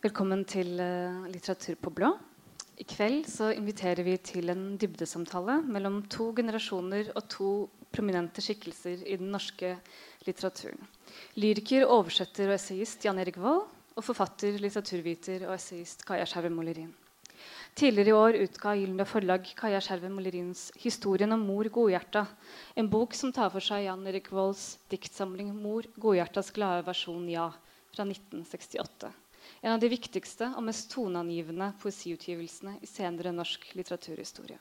Velkommen til uh, Litteratur på blå. I kveld så inviterer vi til en dybdesamtale mellom to generasjoner og to prominente skikkelser i den norske litteraturen. Lyriker, oversetter og essayist Jan Erik Vold og forfatter, litteraturviter og essayist Kaja Skjerve Molerin. Tidligere i år utga Gyldendal Forlag Kaja Skjerve Molerins 'Historien om mor Godhjerta', en bok som tar for seg Jan Erik Volds diktsamling 'Mor Godhjertas glade versjon Ja' fra 1968 en av de viktigste og mest toneangivende poesiutgivelsene i senere norsk litteraturhistorie.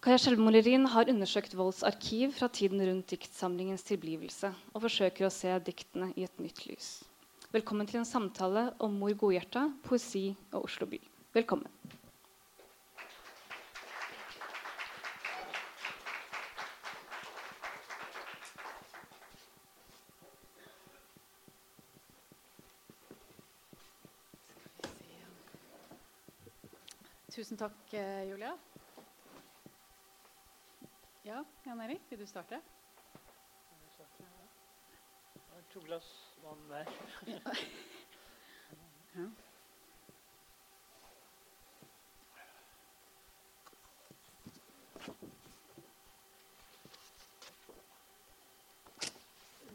Kaja Skjelmolerin har undersøkt Volds arkiv fra tiden rundt diktsamlingens tilblivelse og forsøker å se diktene i et nytt lys. Velkommen til en samtale om Mor Godhjerta, poesi og Oslo by. Velkommen. Tusen takk, eh, Julia. Ja, Jan Erik, vil du starte? To glass vann hver. ja.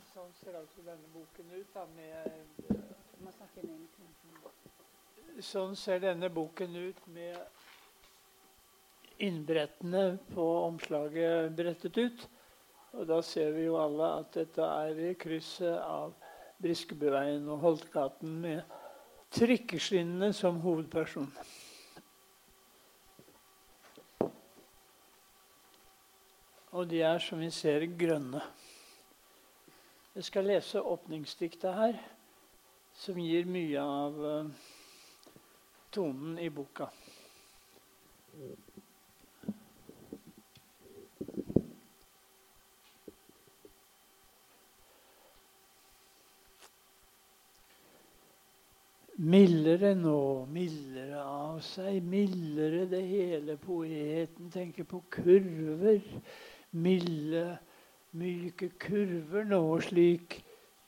Sånn ser altså denne boken ut, da, med Sånn ser denne boken ut med innbrettene på omslaget brettet ut. Og da ser vi jo alle at dette er i krysset av Briskebyveien og Holtgaten med trikkeskinnene som hovedperson. Og de er, som vi ser, grønne. Jeg skal lese åpningsdiktet her, som gir mye av uh, tonen i boka. Mildere nå, mildere av seg, mildere det hele. Poeten tenker på kurver. Milde, myke kurver nå, slik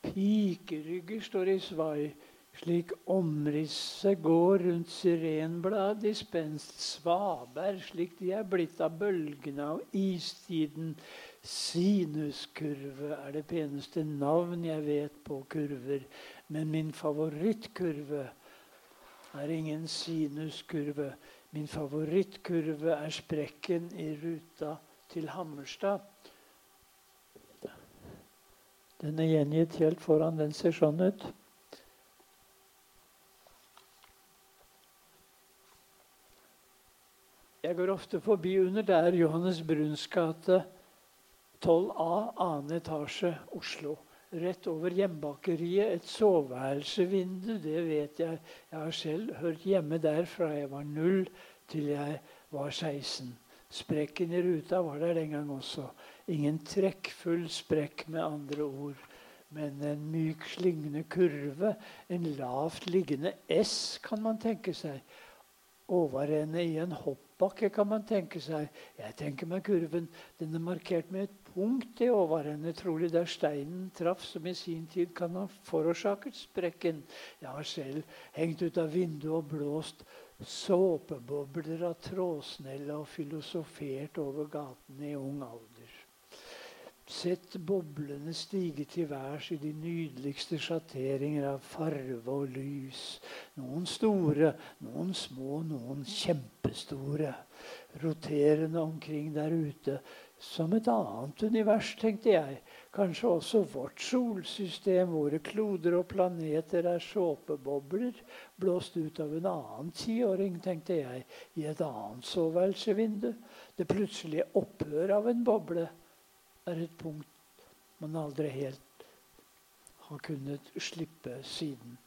pikerygger står i svai. Slik omrisset går rundt sirenblad i spenst, slik de er blitt av bølgene av istiden. Sinuskurve er det peneste navn jeg vet på kurver. Men min favorittkurve er ingen sinuskurve. Min favorittkurve er sprekken i ruta til Hammerstad. Den er gjengitt helt foran. Den ser sånn ut. Jeg går ofte forbi under der Johannes Bruns gate 12A, annen etasje, Oslo. Rett over hjemmebakeriet Et soveværelsevindu, det vet jeg. Jeg har selv hørt hjemme der fra jeg var null til jeg var 16. Sprekken i ruta var der den gang også. Ingen trekkfull sprekk, med andre ord. Men en myk, slingende kurve. En lavt liggende S, kan man tenke seg. Overende i en hoppbakke, kan man tenke seg. Jeg tenker meg kurven. Den er markert med et punkt i henne, trolig der steinen traff, som i sin tid kan ha forårsaket sprekken. Jeg har selv hengt ut av vinduet og blåst såpebobler av trådsnelle og filosofert over gatene i ung alder. Sett boblene stige til værs i de nydeligste sjatteringer av farve og lys. Noen store, noen små, noen kjempestore. Roterende omkring der ute som et annet univers, tenkte jeg. Kanskje også vårt solsystem, våre kloder og planeter er såpebobler blåst ut av en annen tiåring, tenkte jeg, i et annet soveværelsesvindu. Det plutselige opphør av en boble er et punkt man aldri helt har kunnet slippe siden.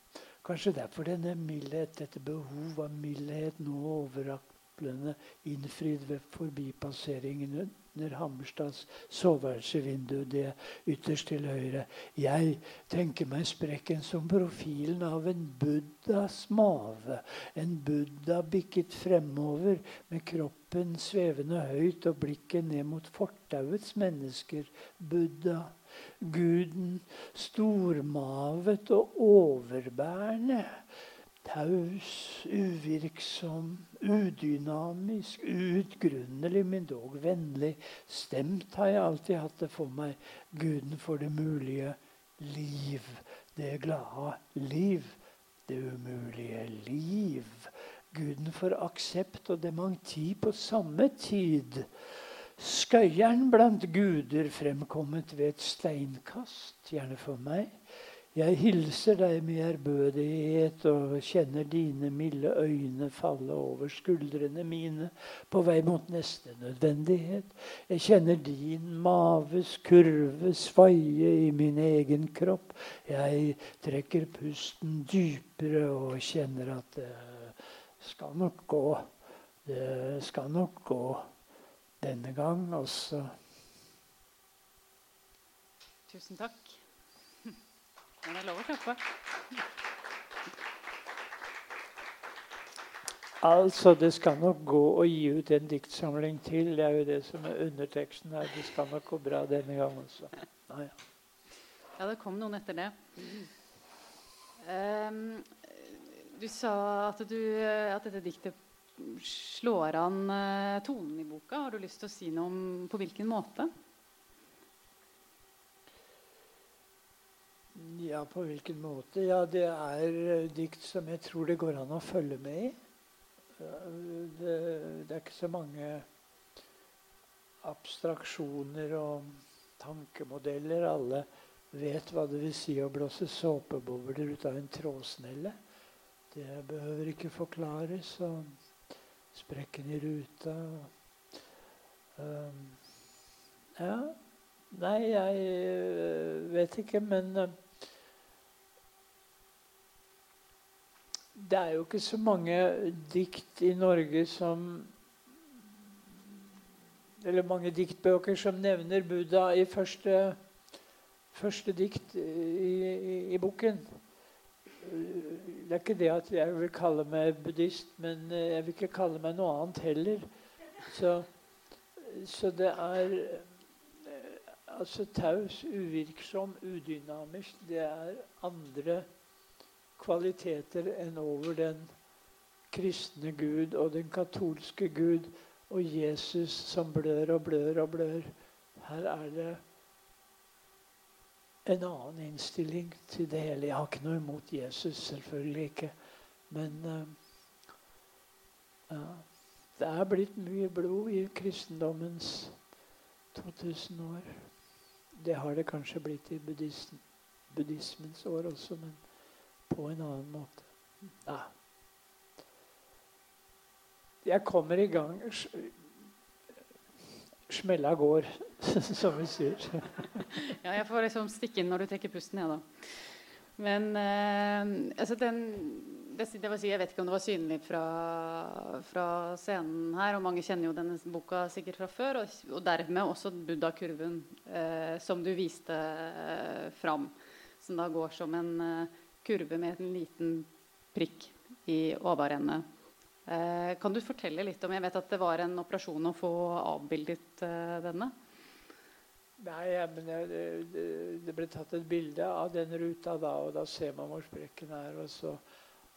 Kanskje derfor denne mildhet, dette behov av mildhet nå overraklende innfridd ved forbipasseringen under Hammerstads soveværelsesvindu, det ytterst til høyre. Jeg tenker meg sprekken som profilen av en buddhas mave. En buddha bikket fremover med kroppen svevende høyt og blikket ned mot fortauets mennesker. Buddha. Guden stormavet og overbærende taus, uvirksom, udynamisk, uutgrunnelig, men dog vennlig. Stemt har jeg alltid hatt det for meg. Guden for det mulige liv. Det glade liv. Det umulige liv. Guden for aksept og dementi på samme tid. Skøyeren blant guder fremkommet ved et steinkast, gjerne for meg. Jeg hilser deg med ærbødighet og kjenner dine milde øyne falle over skuldrene mine på vei mot neste nødvendighet. Jeg kjenner din maves kurve svaie i min egen kropp. Jeg trekker pusten dypere og kjenner at det skal nok gå. Det skal nok gå denne gang også. Tusen takk. Men det er lov å klappe. Altså, det skal nok gå å gi ut en diktsamling til. Det er jo det som er underteksten her. Det skal nok gå bra denne gangen også. Ah, ja. Ja, det kom noen etter det. Um, du sa at, du, at, dette diktet slår an uh, tonen i boka. Har du lyst til å si noe om på hvilken måte? Ja, på hvilken måte? Ja, det er dikt som jeg tror det går an å følge med i. Det, det er ikke så mange abstraksjoner og tankemodeller. Alle vet hva det vil si å blåse såpebobler ut av en trådsnelle. Det behøver ikke forklares. Og sprekken i ruta um, Ja. Nei, jeg vet ikke, men det er jo ikke så mange dikt i Norge som Eller mange diktbøker som nevner Buddha i første, første dikt i, i, i, boken. Det er ikke det at jeg vil kalle meg buddhist, men jeg vil ikke kalle meg noe annet heller. Så, så det er altså taus, uvirksom, udynamisk. Det er andre kvaliteter enn over den kristne Gud og den katolske Gud og Jesus som blør og blør og blør. Her er det en annen innstilling til det hele. Jeg har ikke noe imot Jesus, selvfølgelig ikke. Men uh, ja, det er blitt mye blod i kristendommens 2000 år. Det har det kanskje blitt i buddhismens år også, men på en annen måte. Nei. Jeg kommer i gang. Smella går, som vi sier. ja, jeg får liksom stikke inn når du trekker pusten, ja, da. Men eh, altså den, det si, Jeg vet ikke om det var synlig fra, fra, scenen her. og Mange kjenner jo denne boka sikkert fra før. Og, og dermed også Buddha-kurven eh, som du viste eh, fram. Som da går som en eh, kurve med en liten prikk i overende. Eh, kan du fortelle litt om Jeg vet at det var en operasjon å få avbildet eh, denne? Nei, ja, men det, det, ble tatt et bilde av den ruta da, og da ser man hvor sprekken er. Og så,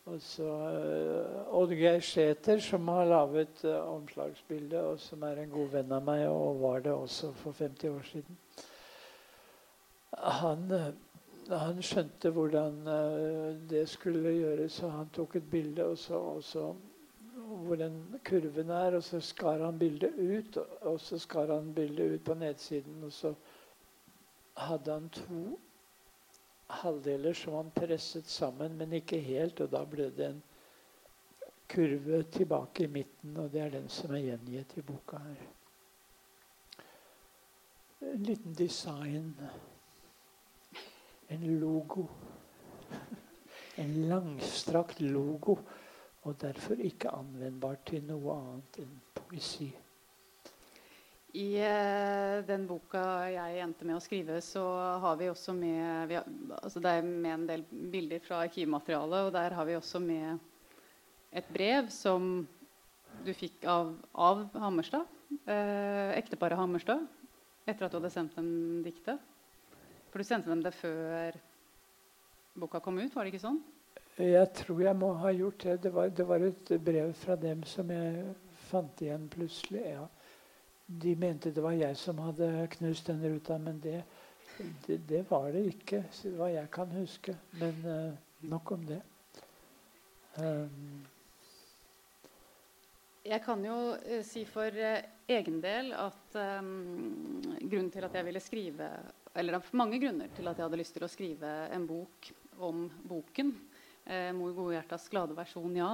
og så uh, Oddgeir Sæther, som har laget uh, omslagsbildet, og som er en god venn av meg, og var det også for 50 år siden. Han uh, han skjønte hvordan uh, det skulle gjøres, og han tok et bilde og så, og så hvor den kurven er, og så skar han bildet ut. Og så skar han bildet ut på nedsiden, og så hadde han to halvdeler som han presset sammen, men ikke helt. Og da ble det en kurve tilbake i midten, og det er den som er gjengitt i boka her. En liten design en logo. En langstrakt logo, og derfor ikke anvendbar til noe annet enn poesi. I eh, den boka jeg endte med å skrive, så har vi også med vi har, altså Det er med en del bilder fra arkivmaterialet, og der har vi også med et brev som du fikk av, av Hammerstad. Eh, ekteparet Hammerstad. Etter at du hadde sendt dem diktet. For du sendte dem det før boka kom ut, var det ikke sånn? Jeg tror jeg må ha gjort det. Det var, det var et brev fra dem som jeg fant igjen plutselig. Ja. De mente det var jeg som hadde knust den ruta, men det, det, det var det ikke, hva jeg kan huske. Men uh, nok om det. Um, jeg kan jo uh, si for uh, egen del at um, grunnen til at jeg ville skrive Eller det mange grunner til at jeg hadde lyst til å skrive en bok om boken. Eh, Mor Godhjertas glade versjon, ja.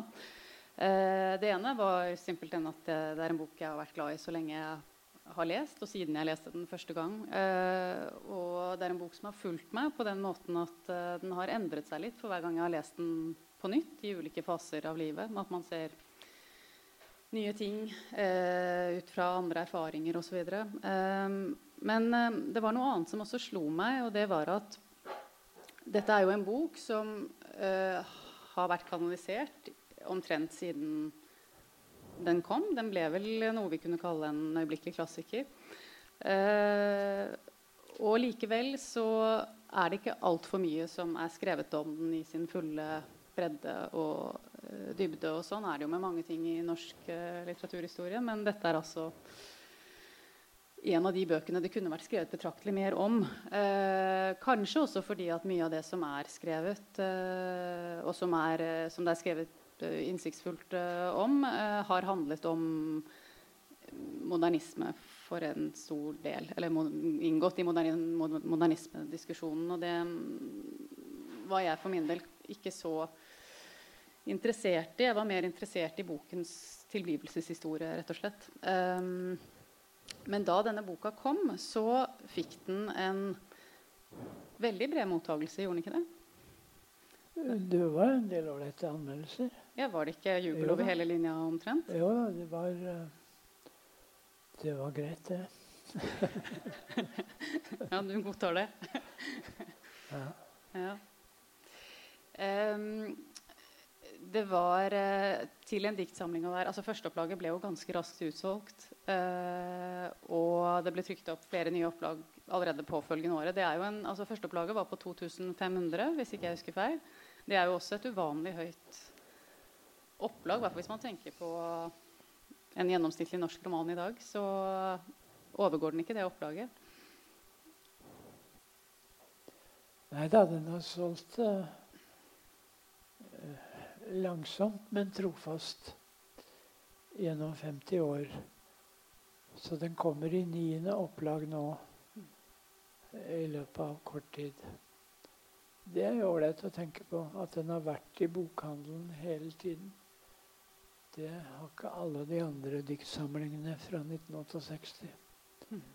Eh, det ene var simpelthen at det, det, er en bok jeg har vært glad i så lenge jeg har lest, og siden jeg leste den første gang. Eh, og det er en bok som har fulgt meg på den måten at eh, den har endret seg litt for hver gang jeg har lest den på nytt i ulike faser av livet. med At man ser nye ting eh, ut fra andre erfaringer osv. Eh, men eh, det var noe annet som også slo meg, og det var at dette er jo en bok som eh, har vært kanalisert omtrent siden den kom. Den ble vel noe vi kunne kalle en øyeblikkelig klassiker. Eh, og likevel så er det ikke altfor mye som er skrevet om den i sin fulle bredde og Eh, dybde og sånn er det jo med mange ting i norsk uh, litteraturhistorie. Men dette er altså en av de bøkene det kunne vært skrevet betraktelig mer om. Eh, kanskje også fordi at mye av det som er skrevet, eh, og som, er, som, det er skrevet innsiktsfullt om, har handlet om modernisme for en stor del. Eller inngått i modernismediskusjonen. Og det mm, var jeg for min del ikke så interessert i. Jeg var mer interessert i bokens tilblivelseshistorie, rett og slett. Um, men da denne boka kom, så fikk den en veldig bred mottakelse, gjorde den ikke det? Det var en del ålreite anmeldelser. Ja, Var det ikke jubel over hele linja omtrent? Jo da, det var eh, Det var greit, det. ja, du godtar det? ja. ja. Um, det var eh, til en diktsamling å være altså Førsteopplaget ble jo ganske raskt utsolgt. Eh, og det ble trykt opp flere nye opplag allerede påfølgende året. Det er jo en, altså Førsteopplaget var på 2500, hvis ikke jeg husker feil. Det er jo også et uvanlig høyt opplag, hvert hvis man tenker på en gjennomsnittlig norsk roman i dag. Så overgår den ikke det opplaget. Nei da, den har solgt uh langsomt, men trofast gjennom 50 år. Så den kommer i niende opplag nå i løpet av kort tid. Det er jo ålreit å tenke på, at den har vært i bokhandelen hele tiden. Det har ikke alle de andre diktsamlingene fra 1968. Hmm.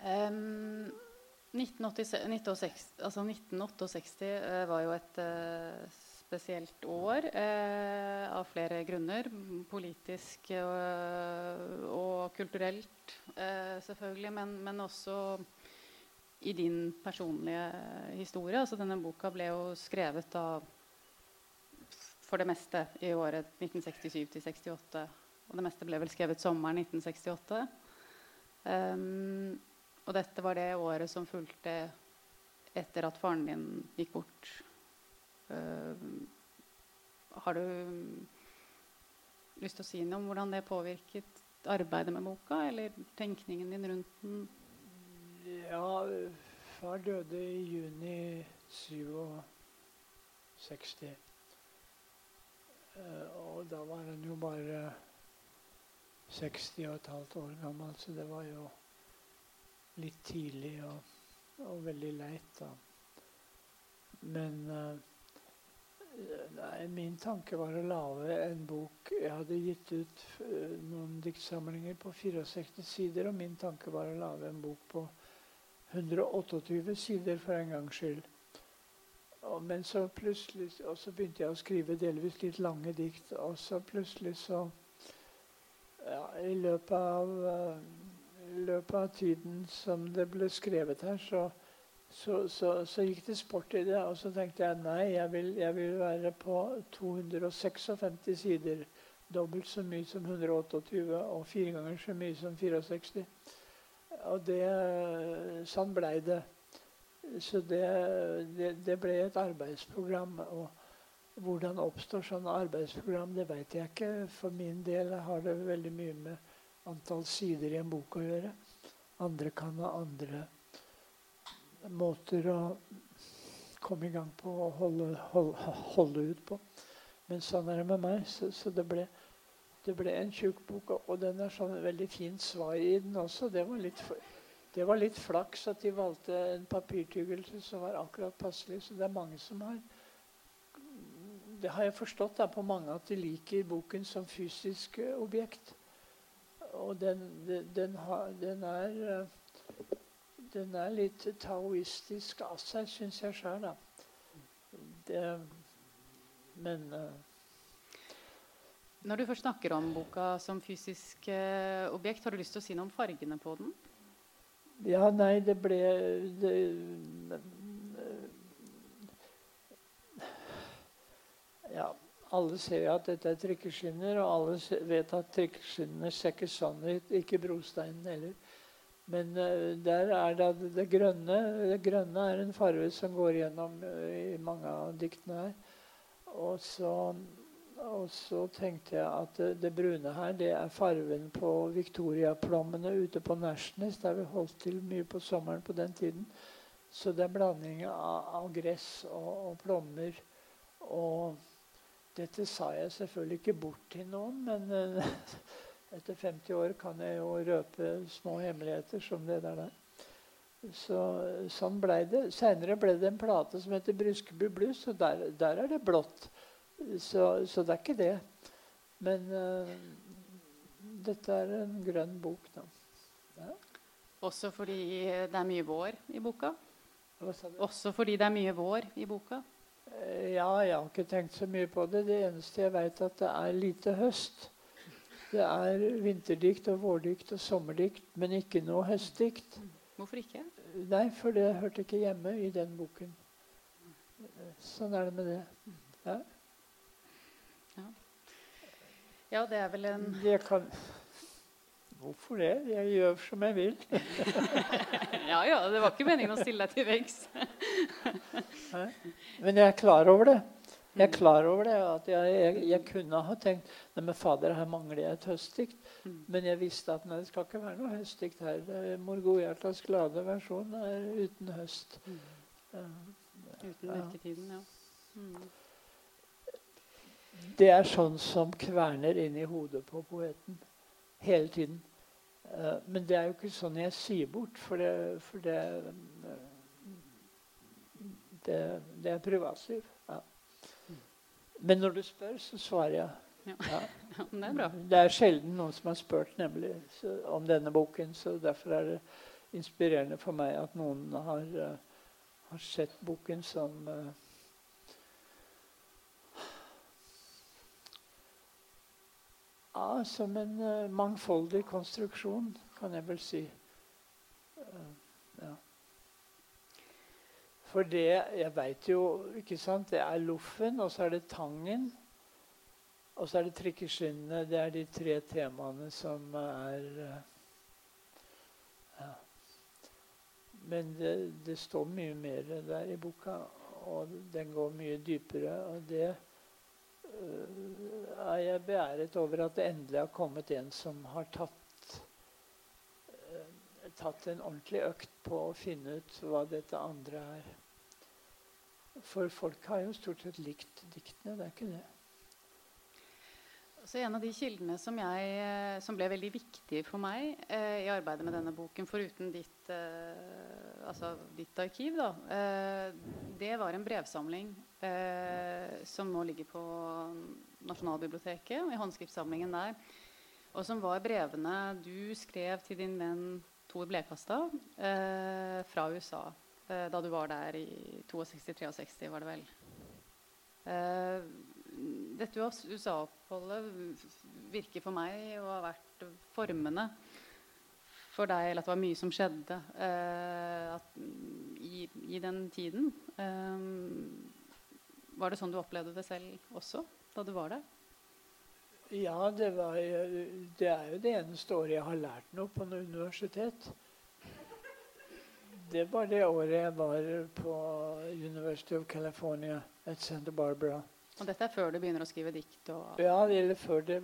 Um 1968, altså 1968 uh, var jo et uh, spesielt år eh, av flere grunner. Politisk og kulturelt, selvfølgelig, men, men, også i din personlige historie. Altså, denne boka ble jo skrevet av for det meste i året 1967 68. Og det meste ble vel skrevet sommeren 1968. Um, og dette var det året som fulgte etter at faren din gikk bort. Uh, har du lyst til å si noe om hvordan det påvirket arbeidet med boka, eller tenkningen din rundt den? Ja, far døde i juni 67. Uh, og da var han jo bare 60 og et halvt år gammel, så det var jo litt tidlig og, og veldig leit. Da. Men uh, nei, min tanke var å lage en bok Jeg hadde gitt ut uh, noen diktsamlinger på 64 sider, og min tanke var å lage en bok på 128 sider for en gangs skyld. Og, men så plutselig Og så begynte jeg å skrive delvis litt lange dikt, og så plutselig så ja, I løpet av uh, løpet av tiden som det ble skrevet her, så, så, så, så, gikk det sport i det. Og så tenkte jeg nei, jeg vil, jeg vil være på 256 sider. Dobbelt så mye som 128 og fire ganger så mye som 64. Og det, sånn blei det. Så det, det, det, ble et arbeidsprogram. Og hvordan oppstår sånne arbeidsprogram, det vet jeg ikke. For min del har det veldig mye med antall sider i en bok å gjøre. Andre kan ha andre måter å komme i gang på og holde, holde, holde ut på. Men sånn er det med meg. Så, så det, ble, det, ble, en tjukk bok. Og den er sånn veldig fint svar i den også. Det var litt, det var litt flaks at de valgte en papirtyggelse som var akkurat passelig. Så det er mange som har Det har jeg forstått da, på mange at de liker boken som fysisk objekt. Og den, den, den, har, den er den er litt taoistisk av seg, syns jeg sjøl, da. Det, men uh, Når du først snakker om boka som fysisk uh, objekt, har du lyst til å si noe om fargene på den? Ja, nei, det ble det, Ja, alle ser at dette er trikkeskinner, og alle vet at trikkeskinnene ser ikke sånn ut. Ikke brosteinen heller. Men uh, der er det, det grønne. Det grønne er en farge som går gjennom uh, i mange av diktene her. Og så, og så tenkte jeg at det, det, brune her, det er farven på Victoria-plommene ute på Nærsnes, der vi holdt til mye på sommeren på den tiden. Så det er blanding av, av gress og, og plommer. Og dette sa jeg selvfølgelig ikke bort til noen, men uh, etter 50 år kan jeg jo røpe små hemmeligheter som det der. Så, sånn ble det. Seinere ble det en plate som heter 'Bryskeby blues', og der, der, er det blått. Så, så, det er ikke det. Men uh, dette er en grønn bok, da. Ja. Også fordi det er mye vår i boka? Også fordi det er mye vår i boka? Eh, ja, jeg har ikke tenkt så mye på det. Det eneste jeg vet, at det er lite høst. Det er vinterdikt og vårdikt og sommerdikt, men ikke noe høstdikt. Hvorfor ikke? Nei, for det hørte ikke hjemme i den boken. Sånn er det med det. Ja, ja. ja det er vel en Jeg kan Hvorfor det? Jeg gjør som jeg vil. ja ja, det var ikke meningen å stille deg til veggs. Men jeg er klar over det. Jeg er klar over det. at Jeg, jeg, jeg kunne ha tenkt nei, men fader, her mangler jeg et høstdikt. Men jeg visste at nei, det skal ikke være noe høstdikt her. Mor Godhjertas glade versjon er uten høst. Mm. Uten virketiden, ja. Mm. Det er sånn som kverner inn i hodet på poeten hele tiden. Uh, men det er jo ikke sånn jeg sier bort, for det, for det, det, det er privatliv. Men når du spør, så svarer jeg. Ja. ja. det er bra. Det er sjelden noen som har spurt nemlig om denne boken. Så derfor er det inspirerende for meg at noen har, uh, har sett boken som uh, Ja, som en uh, mangfoldig konstruksjon, kan jeg vel si. ja. For det Jeg veit jo ikke sant, Det er loffen, og så er det tangen. Og så er det trikkeskinnene. Det er de tre temaene som er eh, ja. Men det, det, står mye mer der i boka, og den går mye dypere. Og det uh, er jeg beæret over at det endelig har kommet en som har tatt tatt en ordentlig økt på å finne ut hva dette andre er. For folk har jo stort sett likt diktene. Det er ikke det. Så en av de kildene som, jeg, eh, som ble veldig viktige for meg eh, i arbeidet med denne boken, foruten ditt, eh, altså ditt arkiv, da, eh, det var en brevsamling eh, som nå ligger på Nasjonalbiblioteket, i håndskriftsamlingen der. Og som var brevene du skrev til din venn Tor Blekastad eh, fra USA. Eh, da du var der i 62-63, var det vel. Eh, dette USA-oppholdet virker for meg å ha vært formende for deg, eller at det var mye som skjedde at, i, i, den tiden. Uh, var det sånn du opplevde det selv også da du var der? Ja, det, var, det er jo det eneste året jeg har lært noe på noe universitet det var det året jeg var på University of California at Santa Barbara. Og dette er før du begynner å skrive dikt? Ja, eller før det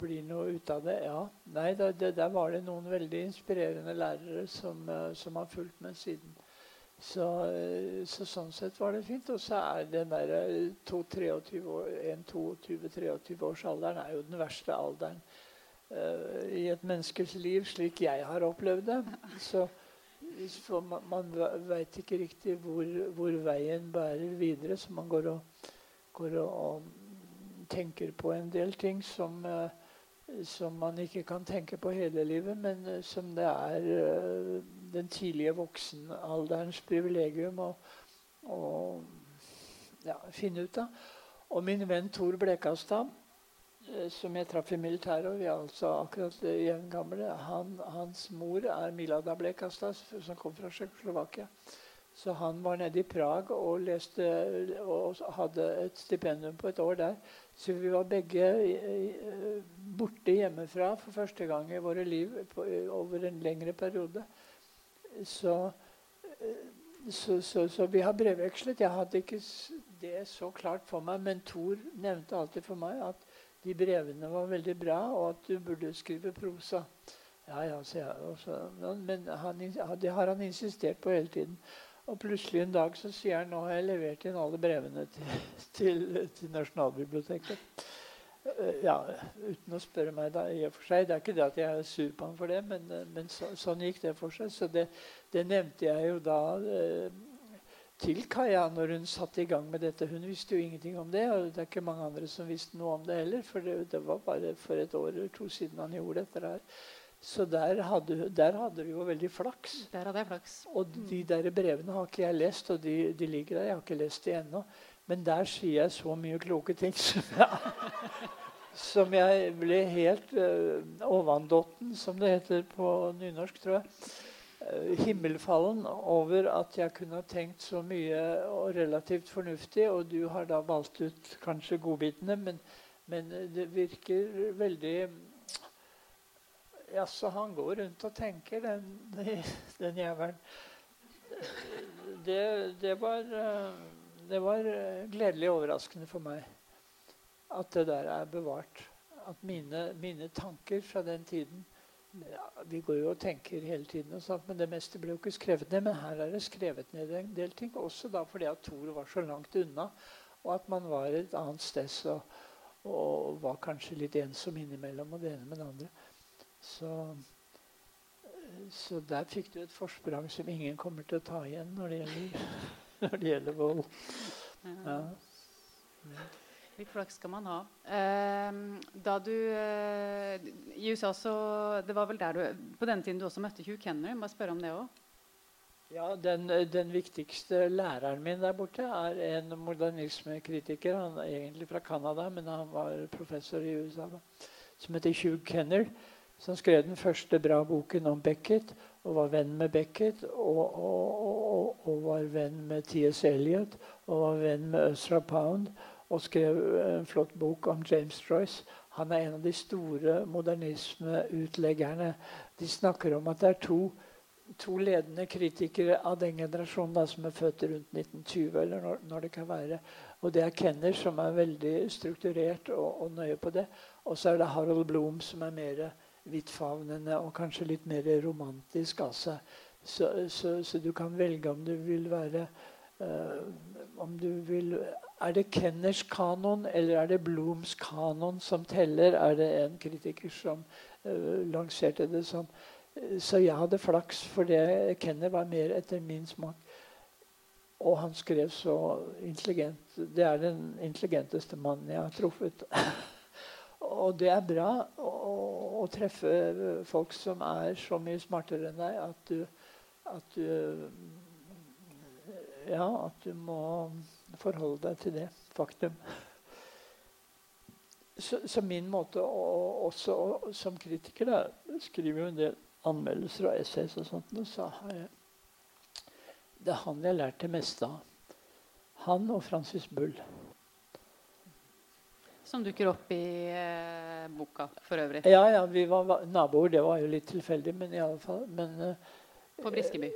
blir noe ut av det. ja. Nei, det, det, Der var det noen veldig inspirerende lærere som, eh, som har fulgt med siden. Så, eh, så, sånn sett var det fint. Og så er den der 22-23-årsalderen er jo den verste alderen uh, i et menneskes liv, slik jeg har opplevd det. Så for man, man veit ikke riktig hvor, hvor, veien bærer videre, så man går og, går og, og tenker på en del ting som, uh, som man ikke kan tenke på hele livet, men som det er den tidlige voksenalderens privilegium å, ja, finne ut av. Og min venn Tor Blekastad Eh, som jeg traff i militæret, og vi er altså akkurat jevngamle. Han, hans mor er Milada Blekastad, som kom fra Tsjekkoslovakia. Så han var nede i Prag og leste og hadde et stipendium på et år der. Så vi var begge eh, borte hjemmefra for første gang i våre liv på, over en lengre periode. Så, eh, så, så, så vi har brevvekslet. Jeg hadde ikke det så klart for meg, men Thor nevnte alltid for meg at de brevene var veldig bra, og at du burde skrive prosa. Ja, ja, jeg. Men han, det har han insistert på hele tiden. Og plutselig en dag så sier han nå har jeg levert inn alle brevene til, til, til Nasjonalbiblioteket. Eh, ja, uten å spørre meg da, i og for seg. Det er ikke det at jeg er sur på ham for det, men, eh, men så, sånn gikk det for seg. Så det, det nevnte jeg jo da eh, til Kaja når hun satte i gang med dette. Hun visste jo ingenting om det, og det er ikke mange andre som visste noe om det heller. For det, det var bare for et år eller to siden han gjorde dette her. Så der hadde, der hadde du jo veldig flaks. Der hadde jeg flaks. Og de der brevene har ikke jeg lest, og de, de ligger der. Jeg har ikke lest de ennå. Men der sier jeg så mye kloke ting som jeg, som jeg ble helt uh, overandotten, som det heter på nynorsk, tror jeg. Eh, himmelfallen over at jeg kunne ha tenkt så mye og relativt fornuftig. Og du har da valgt ut kanskje godbitene, men, men det virker veldig Jaså, han går rundt og tenker, den, den jævelen. Det, det, var, det var gledelig overraskende for meg at det der er bevart. At mine, mine tanker fra den tiden ja, Vi går jo og tenker hele tiden, og sånt, men det meste ble jo ikke skrevet ned. Men her er det skrevet ned en del ting. Også da fordi at Tor var så langt unna, og at man var et annet sted og, og var kanskje litt ensom innimellom, og det ene med det andre. Så, så der fikk du et forsprang som ingen kommer til å ta igjen når det gjelder, når det gjelder vold. Ja. Ja. Litt flaks skal man ha. Eh, da du eh, I USA så Det var vel der du På denne tiden du også møtte Hugh Kenner. Må jeg spørre om det òg? Ja, den, den, viktigste læreren min der borte er en modernismekritiker. Han er egentlig fra Canada, men han var professor i USA. Da, som heter Hugh Kenner. Som skrev den første bra boken om Beckett, og var venn med Beckett. Og, og, og, og var venn med T.S. Eliot, og var venn med Østra Pound og skrev en flott bok om James Joyce. Han er en av de store modernismeutleggerne. De snakker om at det er to, to ledende kritikere av den generasjonen da, som er født rundt 1920. eller når, når, det kan være. Og Det er Kenner, som er veldig strukturert og, og nøye på det. Og så er det Harold Bloom, som er mer vidtfavnende og kanskje litt mer romantisk av seg. Så, så, så, du kan velge om du vil være uh, Om du vil er det Kenners kanon eller er det Blooms kanon som teller? Er det en kritiker som uh, lanserte det som Så jeg hadde flaks, for det Kenner var mer etter min smak. Og han skrev så intelligent. Det er den intelligenteste mannen jeg har truffet. og det er bra å, å, treffe folk som er så mye smartere enn deg at du, at du Ja, at du må forholde deg til det faktum. Så, så min måte å, også å, som kritiker da, skriver jo en del anmeldelser og essays og sånt, og så har jeg Det er han jeg har lært det meste av. Han og Francis Bull. Som dukker opp i eh, boka for øvrig? Ja, ja, vi var naboer. Det var jo litt tilfeldig, men i alle fall På Briskeby?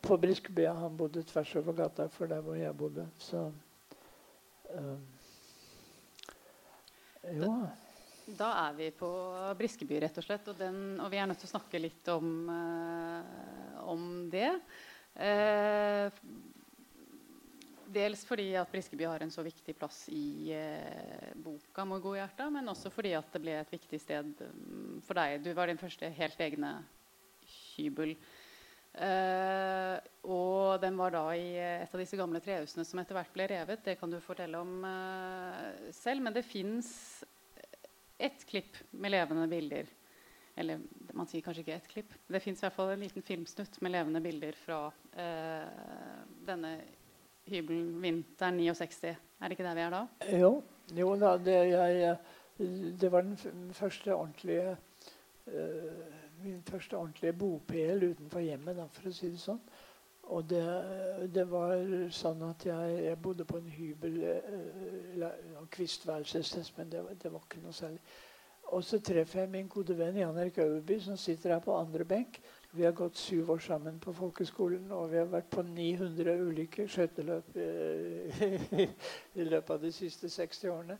På Briskeby ja. han bodde tvers over gata for der hvor jeg bodde. Så um, Jo. Da er vi på Briskeby, rett og slett. Og, den, og vi er nødt til å snakke litt om, eh, om det. Eh, dels fordi at Briskeby har en så viktig plass i eh, boka 'Må gå i hjertet', men også fordi at det ble et viktig sted mm, for deg. Du var din første helt egne hybel. Eh, og den var da i et av disse gamle trehusene som etter hvert ble revet. Det kan du fortelle om eh, selv. Men det fins ett klipp med levende bilder. Eller man sier kanskje ikke ett klipp. Det fins en liten filmsnutt med levende bilder fra eh, denne hybelen vinteren 69. Er det ikke der vi er da? Jo, jo da, det, jeg, det, var den første ordentlige uh, Min første ordentlige bopel utenfor hjemmet, da, for å si det sånn. Og det, det, var sånn at jeg, jeg bodde på en hybel, uh, Kvistværelse, men det, det, var ikke noe særlig. Og så treffer jeg min gode venn Jan Erik Øverby, som sitter her på andre benk. Vi har gått syv år sammen på folkeskolen, og vi har vært på 900 ulike skøyteløp i, løpet av de siste 60 årene.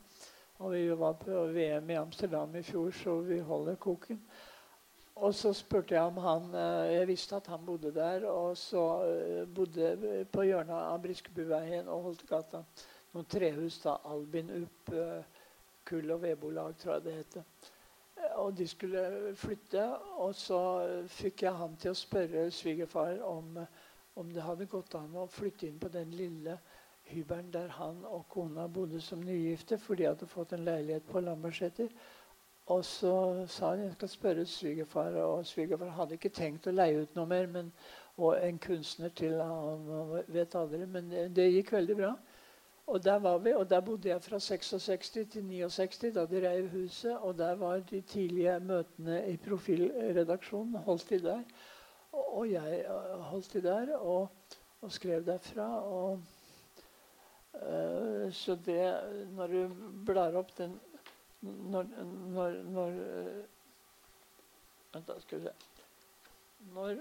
Og vi var på VM i Amsterdam i fjor, så vi holder koken. Og så spurte jeg om han eh, Jeg visste at han bodde der. Og så eh, bodde på hjørnet av Briskebuveien og Holtegata noen trehus. da, Albin Upp, eh, Kull- og vedbolag, tror jeg det heter. Og de skulle flytte. Og så fikk jeg han til å spørre svigerfar om, om det hadde gått an å flytte inn på den lille hybelen der han og kona bodde som nygifte, for de hadde fått en leilighet på Lambertseter. Og så sa han jeg skal spørre svigerfar, og svigerfar hadde ikke tenkt å leie ut noe mer. Men, og en kunstner til han vet aldri. Men det, gikk veldig bra. Og der var vi, og der bodde jeg fra 66 til 69, da de reiv huset. Og der var de tidlige møtene i profilredaksjonen. Holdt de der. Og, jeg øh, holdt de der og, og skrev derfra. Og, uh, så det Når du blar opp den når, når, når eh, Vent, da skal vi se Når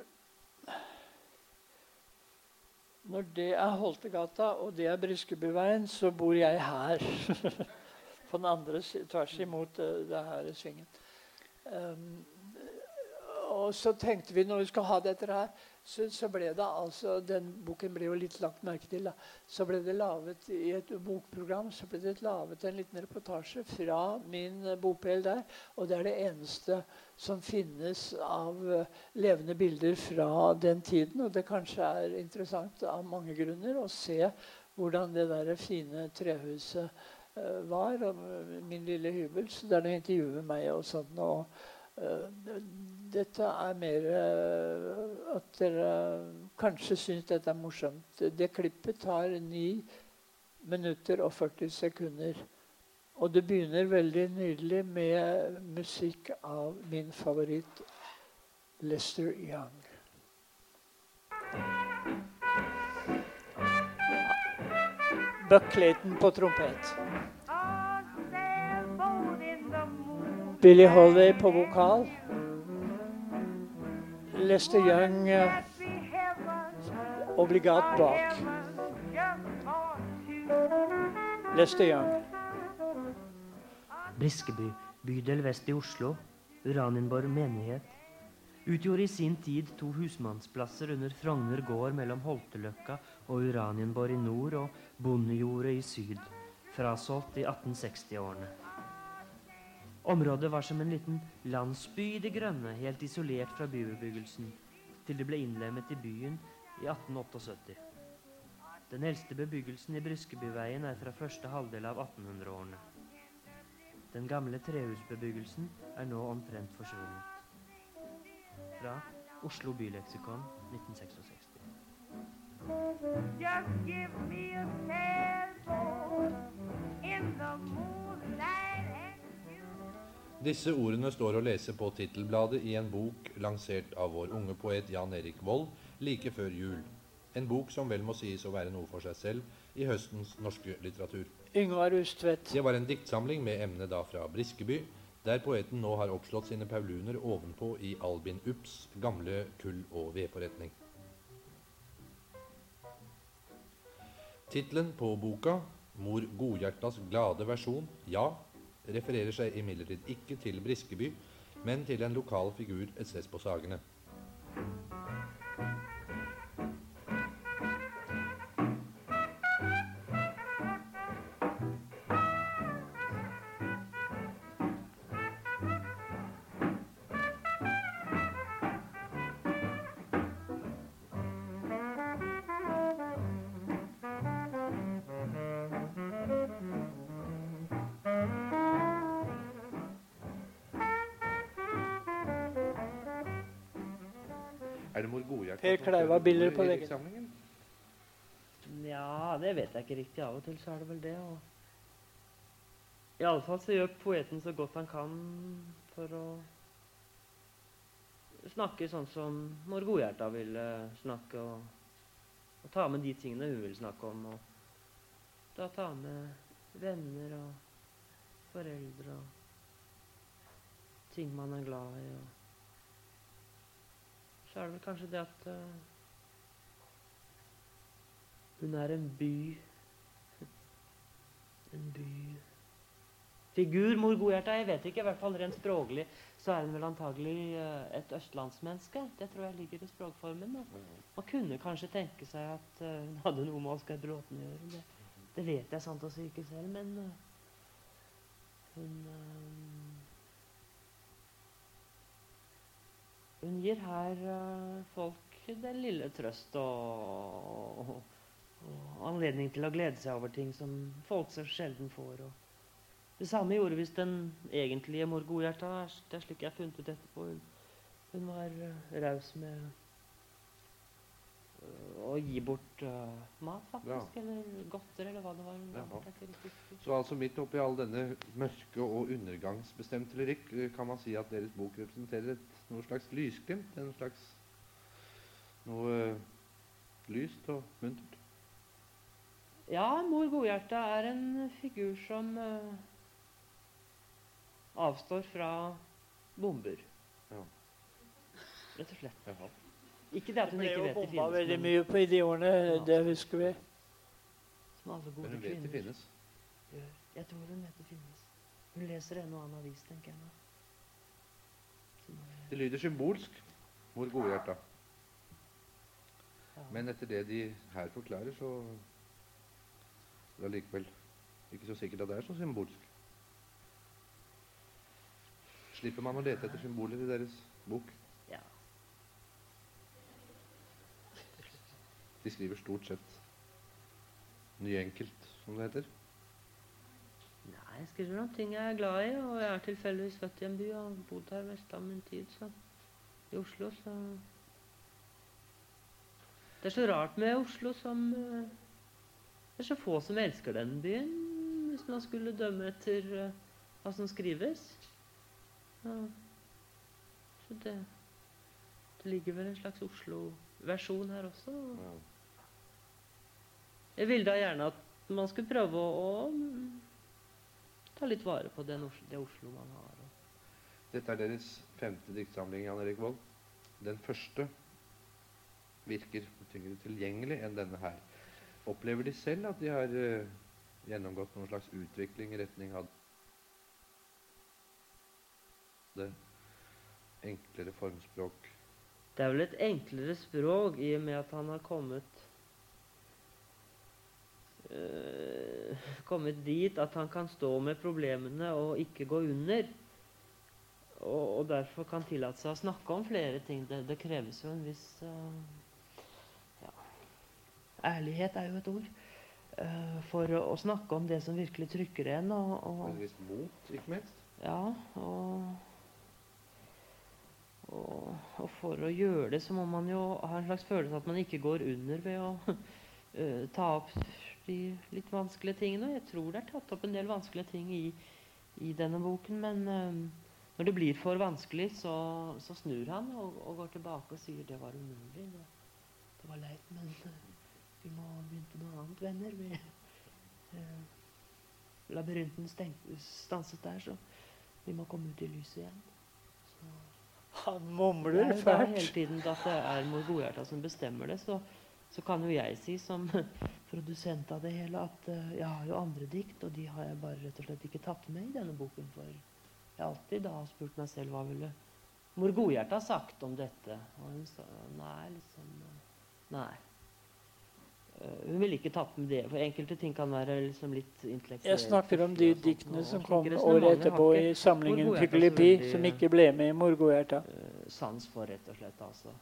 når det er Holtegata og det er Bryskebyveien, så bor jeg her. På den andre tvers imot eh, det her svingen. Um, og så tenkte vi når vi skal ha dette her, så, så, ble det altså Den boken ble jo litt lagt merke til. Da. Så ble det laget i et bokprogram så ble det lavet en liten reportasje fra min bopel der. Og det er det eneste som finnes av uh, levende bilder fra den tiden. Og det kanskje er interessant av mange grunner å se hvordan det der fine trehuset uh, var. Og min lille hybel. Så det er noe intervju med meg og sånn. Og, uh, dette er mer uh, at dere kanskje syns dette er morsomt. Det klippet tar 9 minutter og 40 sekunder. Og det begynner veldig nydelig med musikk av min favoritt Lester Young. Buck Clayton på trompet. Billy Holiday på vokal. Lester Young eh, obligat bak. Lester Young. Briskeby, bydel vest i Oslo, Uranienborg menighet, utgjorde i sin tid to husmannsplasser under Frogner gård mellom Holteløkka og Uranienborg i nord og Bondejordet i syd, frasolgt i 1860-årene. Området var som en liten landsby i det grønne, helt isolert fra bybebyggelsen, til det ble innlemmet i byen i 1878. Den eldste bebyggelsen i Bryskebyveien er fra første halvdel av 1800-årene. Den gamle trehusbebyggelsen er nå omtrent forsvunnet. Fra Oslo byleksikon 1966. Just give me a sailboat in the moonlight disse ordene står å lese på tittelbladet i en bok lansert av vår unge poet Jan Erik Vold like før jul. En bok som vel må sies å være noe for seg selv i høstens norske litteratur. Yngvar Ustvedt. Det var en diktsamling med emne da fra Briskeby, der poeten nå har oppslått sine pauluner ovenpå i Albin Upps gamle kull- og vedforretning. Tittelen på boka, 'Mor Godhjertas glade versjon', ja, refererer seg imidlertid ikke til Briskeby, men til en lokal figur et sted på Sagene. Bilder ordet på veggen. Nja, Ja, det vet jeg ikke riktig. Av og til så er det vel det. Og Iallfall så gjør poeten så godt han kan for å snakke sånn som når Godhjerta ville snakke, og, og ta med de tingene hun vil snakke om. Og da ta med venner og foreldre og ting man er glad i. Og så er det vel kanskje det at eh, hun er en by En by Figur, mor Godhjerta. Jeg vet ikke, i hvert fall rent språklig så er hun vel antagelig eh, et østlandsmenneske. Det tror jeg ligger i språkformen. Da. Man kunne kanskje tenke seg at eh, hun hadde noe med Oskar Bråten å gjøre. Det, det vet jeg sant og si ikke selv, men eh, hun Hun gir her folk den lille trøst og, og, anledning til å glede seg over ting som folk så sjelden får. Det samme gjorde visst den egentlige mor Godhjerta. Det er slik jeg har funnet ut etterpå. Hun, hun var uh, raus med øh, å gi bort uh, mat, faktisk. Eller godter, eller hva det var. husker. Så altså midt oppi all denne mørke og undergangsbestemte lyrikk eh, kan man si at deres bok representerer et, noe slags lysglimt? En slags noe uh, lyst og muntert? Ja, mor Godhjerta er en figur som uh, avstår fra bomber. Ja. Rett og slett. Ikke det at hun ikke vet Det finnes. hun ble jo bomba veldig mye på i de årene, Ja. det husker vi. som alle gode Men hun vet det finnes. gjør. Jeg tror hun vet det finnes. Hun leser en og annen avis, tenker jeg nå. Det lyder symbolsk, Mor Godhjerta. ja. Men etter det de her forklarer, så er det allikevel ikke så sikkert at det er så symbolsk. Slipper man å lete etter symboler i deres bok? ja. De skriver stort sett nyenkelt, som det heter. Nei, jeg skriver om ting jeg er glad i, og jeg er tilfeldigvis født i en by og har bodd her mest av min tid, så i Oslo, så Det er så rart med Oslo som eh, Det er så få som elsker den byen, hvis man skulle dømme etter eh, hva som skrives. Ja. Så det Det ligger vel en slags Oslo-versjon her også. Ja. Jeg ville da gjerne at man skulle prøve å, å mm, ta litt vare på den Oslo, det Oslo man har. Dette er deres femte diktsamling, Jan Erik Vold. Den første virker tyngre tilgjengelig enn denne her. Opplever de selv at de har uh, gjennomgått noen slags utvikling i retning av det enklere formspråk? Det er vel et enklere språk i og med at han har kommet eh, kommet dit at han kan stå med problemene og ikke gå under. Og, og derfor kan tillate seg å snakke om flere ting. Det, det kreves jo en viss ja, Ærlighet er jo et ord. eh, for å, å snakke om det som virkelig trykker en. Og, og, en viss mot, ikke minst? ja, og, og, og for å gjøre det, så må man jo ha en slags følelse at man ikke går under ved å uh, ta opp de litt vanskelige tingene. Og jeg tror det er tatt opp en del vanskelige ting i, i denne boken, men uh, når det blir for vanskelig, så, så snur han og, og går tilbake og sier det var umulig. Det, det var leit, men vi må begynne på noe annet, venner. Vi, eh, labyrinten stanset der, så vi må komme ut i lyset igjen. Så Han mumler er Det er hele tiden at det er mor Godhjerta som bestemmer det, så, så kan jo jeg si som produsent av det hele, at eh, jeg har jo andre dikt, og de har jeg bare rett og slett ikke tatt med i denne boken. For jeg har alltid da spurt meg selv hva ville mor Godhjerta sagt om dette. Og hun sa nei, liksom Nei. Eh, hun ville ikke tatt med det, for enkelte ting kan være liksom litt intellektuelle. Jeg snakker om de diktene som kom året etterpå i samlingen veldig, som ikke ble med i Morgohjerta. eh, sans for, rett og slett. altså.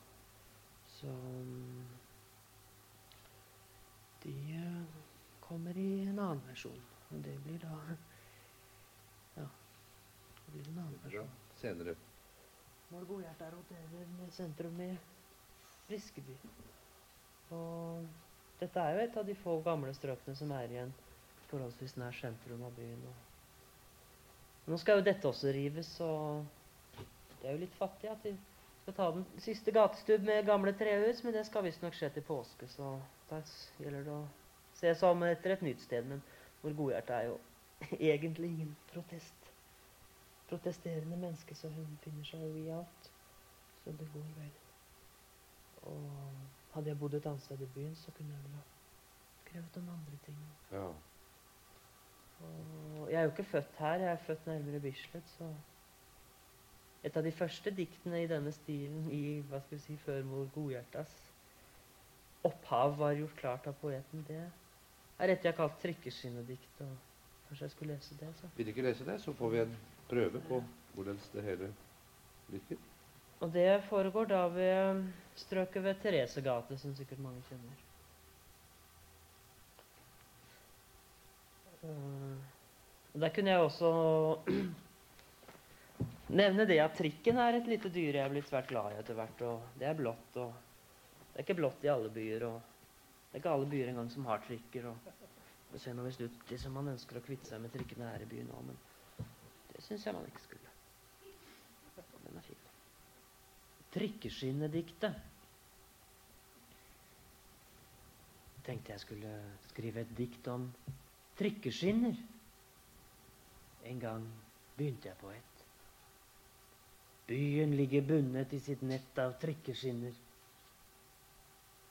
Så mm, De eh, kommer i en annen versjon. Og det blir da Ja. Det blir en annen Bra. Ja, Senere. Morgohjerta roterer med sentrum i Briskeby. Og dette er jo et av de få gamle strøkene som er igjen forholdsvis nær sentrum av byen. Nå skal jo dette også rives, og det er jo litt fattig at de skal ta den siste gatestubb med gamle trehus, men det skal visstnok skje til påske, så da gjelder det å se seg om etter et nytt sted. Men hvor godhjertet er jo egentlig ingen protest protesterende menneske, så hun finner seg jo i alt. Så det går vel. Og hadde jeg bodd et annet sted i byen, så kunne jeg vel ha skrevet om andre ting. Ja. Og jeg er jo ikke født her, jeg er født nærmere Bislett, så Et av de første diktene i denne stilen i hva skal vi si, førmor Godhjertas opphav var gjort klart av poeten. Det er et jeg har kalt trikkeskinnedikt. og Kanskje jeg skulle lese det? så. Vil du ikke lese det, så får vi en prøve på hvordan det hele virker. Og det foregår da ved strøket ved Theresegate, som sikkert mange kjenner. Eh, Der kunne jeg også nevne det at trikken er et lite dyr jeg er blitt svært glad i etter hvert. Og det er blått. og Det er ikke blått i alle byer. og Det er ikke alle byer engang som har trikker. og Det ser nå visst ut som man ønsker å kvitte seg med trikkene her i byen òg, men det syns jeg man ikke skulle. Den er fin. Trikkeskinnediktet. Tenkte jeg skulle skrive et dikt om trikkeskinner. En gang begynte jeg på et. Byen ligger bundet i sitt nett av trikkeskinner.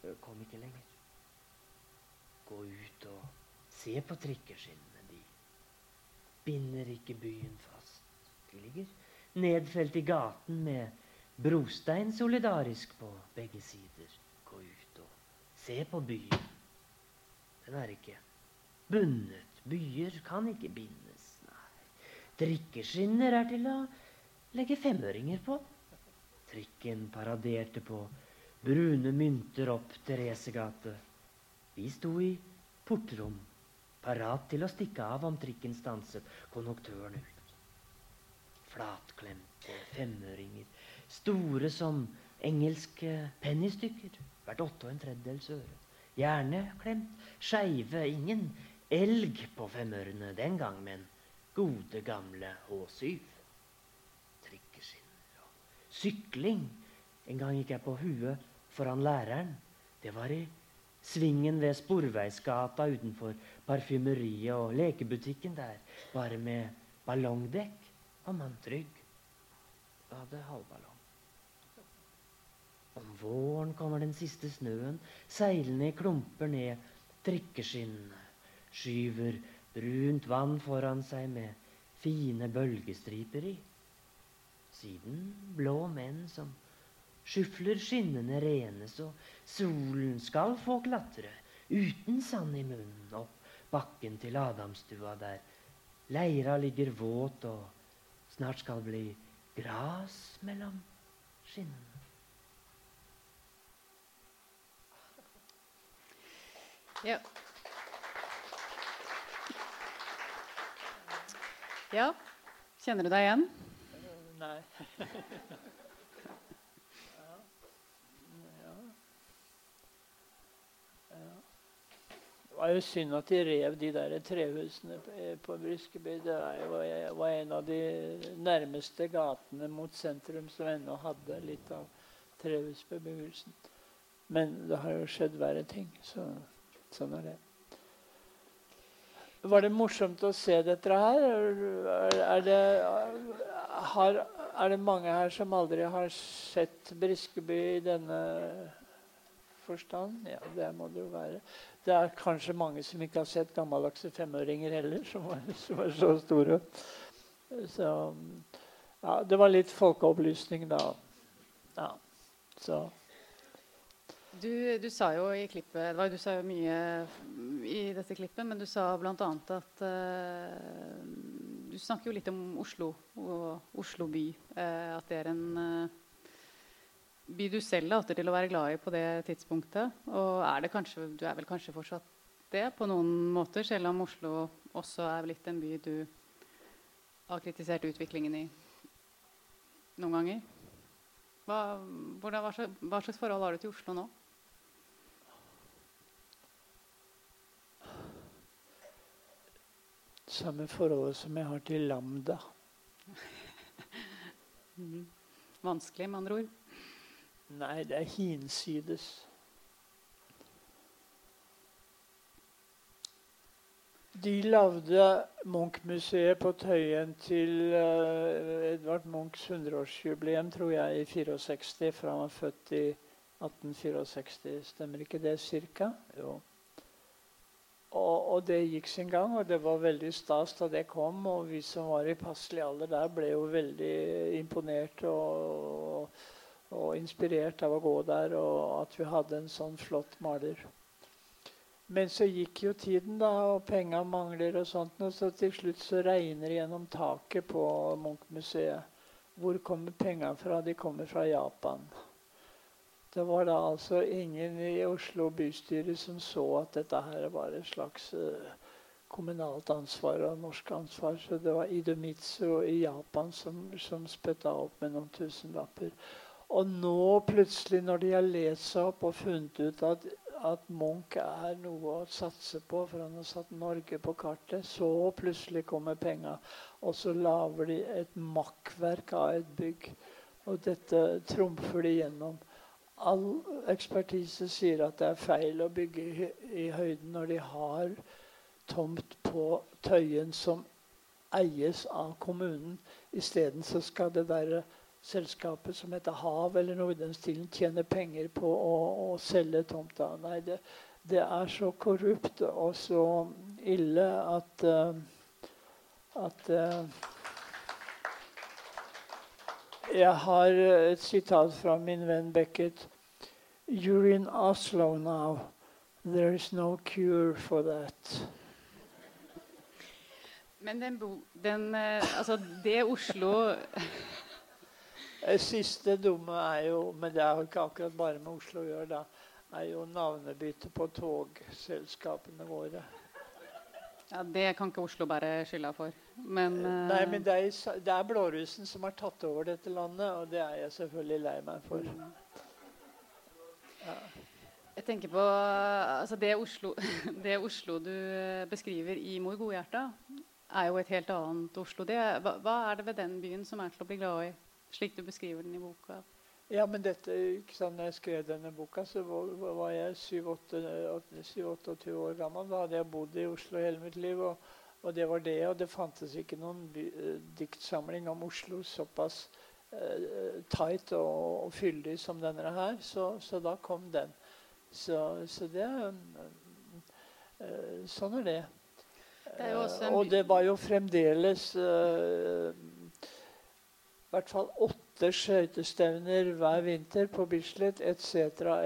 Jeg kom ikke lenger. Gå ut og se på trikkeskinnene. De binder ikke byen fast. De ligger nedfelt i gaten med brostein solidarisk på begge sider. Gå ut og se på byen. Den er ikke bundet. Byer kan ikke bindes. Nei. Drikkeskinner er til å legge femøringer på. Trikken paraderte på brune mynter opp Theresegate. Vi sto i portrom, parat til å stikke av om trikken stanset. Konduktøren ut. Flatklemte femøringer, store som engelske pennystykker, hvert åtte og en tredjedels øre. Gjerne klemt skeive, ingen elg på femørene den gang, men gode, gamle H7. Trikkeskinner og sykling. En gang gikk jeg på huet foran læreren. Det var i svingen ved Sporveisgata utenfor parfymeriet og lekebutikken der. Bare med ballongdekk var man trygg. Jeg hadde halvballong. Om våren kommer den siste snøen seilende i klumper ned trikkeskinnene. Skyver brunt vann foran seg med fine bølgestriper i. Siden blå menn som skyfler skinnene rene, så solen skal få klatre uten sand i munnen opp bakken til Adamstua, der leira ligger våt og snart skal bli gras mellom skinnene. Ja. ja. Kjenner du deg igjen? Nei. Det var jo synd at de rev de der trehusene på- på Briskeby. Det jo, var en av de nærmeste gatene mot sentrum som ennå hadde litt av trehusbebyggelsen. Men det har jo skjedd verre ting, så sånn er det. Var det morsomt å se dette her? Er, det, har, er det mange her som aldri har sett Briskeby i denne forstand. Ja, det må det jo være. Det er kanskje mange som ikke har sett gammeldagse femåringer heller, som var, som var så store. Så ja, det var litt folkeopplysning da. Ja, så du, du, sa jo i klippet Du sa jo mye i dette klippet, men du sa bl.a. at uh, Du snakker jo litt om Oslo og Oslo by. Uh, at det er en uh, by du selv later til å være glad i på det tidspunktet. Og er det kanskje, du er vel kanskje fortsatt det på noen måter, selv om Oslo også er blitt en by du har kritisert utviklingen i noen ganger? Hva, hvordan, hva slags forhold har du til Oslo nå? Samme forholdet som jeg har til Lambda. mm. Vanskelig, med andre ord? Nei, det er hinsides. De lagde Munch-museet på Tøyen til uh, Edvard Munchs 100-årsjubileum, tror jeg, i 64, for han var født i 1864. Stemmer ikke det cirka? Jo. Og, og, det gikk sin gang, og det var veldig stas da det kom. Og vi som var i passelig alder der, ble jo veldig imponert og, og, inspirert av å gå der, og at vi hadde en sånn flott maler. Men så gikk jo tiden, da, og penga mangler, og sånt, og så til slutt så regner det gjennom taket på Munch-museet. Hvor kommer penga fra? De kommer fra Japan. Det var da altså ingen i Oslo bystyre som så at dette her var et slags uh, kommunalt ansvar og norsk ansvar. Så det var Idomitsu i Japan som, som spytta opp med noen tusenlapper. Og nå plutselig, når de har lest seg opp og funnet ut at, at Munch er noe å satse på, for han har satt Norge på kartet, så plutselig kommer penga. Og så lager de et makkverk av et bygg. Og dette trumfer de gjennom all ekspertise sier at det er feil å bygge i, høyden når de har tomt på Tøyen som eies av kommunen. Isteden så skal det være selskapet som heter Hav eller noe i den stilen, tjene penger på å, å selge tomta. Nei, det, det, er så korrupt og så ille at, uh, at uh, jeg har et sitat fra min venn Beckett. You're in Oslo now. There is no cure for that. Men den, den eh, Altså, det Oslo Det siste dumme er jo Men det har ikke akkurat bare med Oslo å gjøre, da. Er jo navnebytte på togselskapene våre. Ja, Det kan ikke Oslo bare skylda for. Men, Nei, eh, men det er, det er blårussen som har tatt over dette landet, og det er jeg selvfølgelig lei meg for. Jeg tenker på altså det, Oslo, det, Oslo, du beskriver i Mor Godhjerta, er jo et helt annet Oslo. Det, hva, hva, er det ved den byen som er til å bli glad i, slik du beskriver den i boka? Ja, men dette, ikke sant, når jeg skrev denne boka, så var, var jeg 27-28 år gammel. Da hadde jeg bodd i Oslo hele mitt liv. Og, og det var det. Og det fantes ikke noen by, uh, diktsamling om Oslo såpass tight og, og, fyldig som denne her. Så, så da kom den. Så, så det uh, Sånn er det. det er og det var jo fremdeles i hvert fall åtte skøytestevner hver vinter på Bislett etc.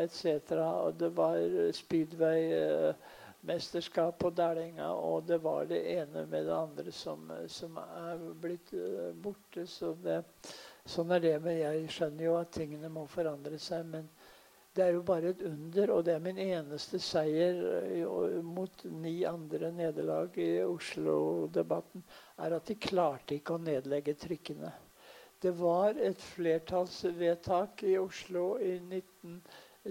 etc. Og det var speedway-mesterskap på Dælenga, og det var det ene med det andre som, som er blitt borte. Så det, Sånn er det. Men jeg skjønner jo at tingene må forandre seg. Men det er jo bare et under, og det er min eneste seier eh, mot ni andre nederlag i Oslo-debatten, er at de klarte ikke å nedlegge trykkene. Det var et flertallsvedtak i Oslo i 19,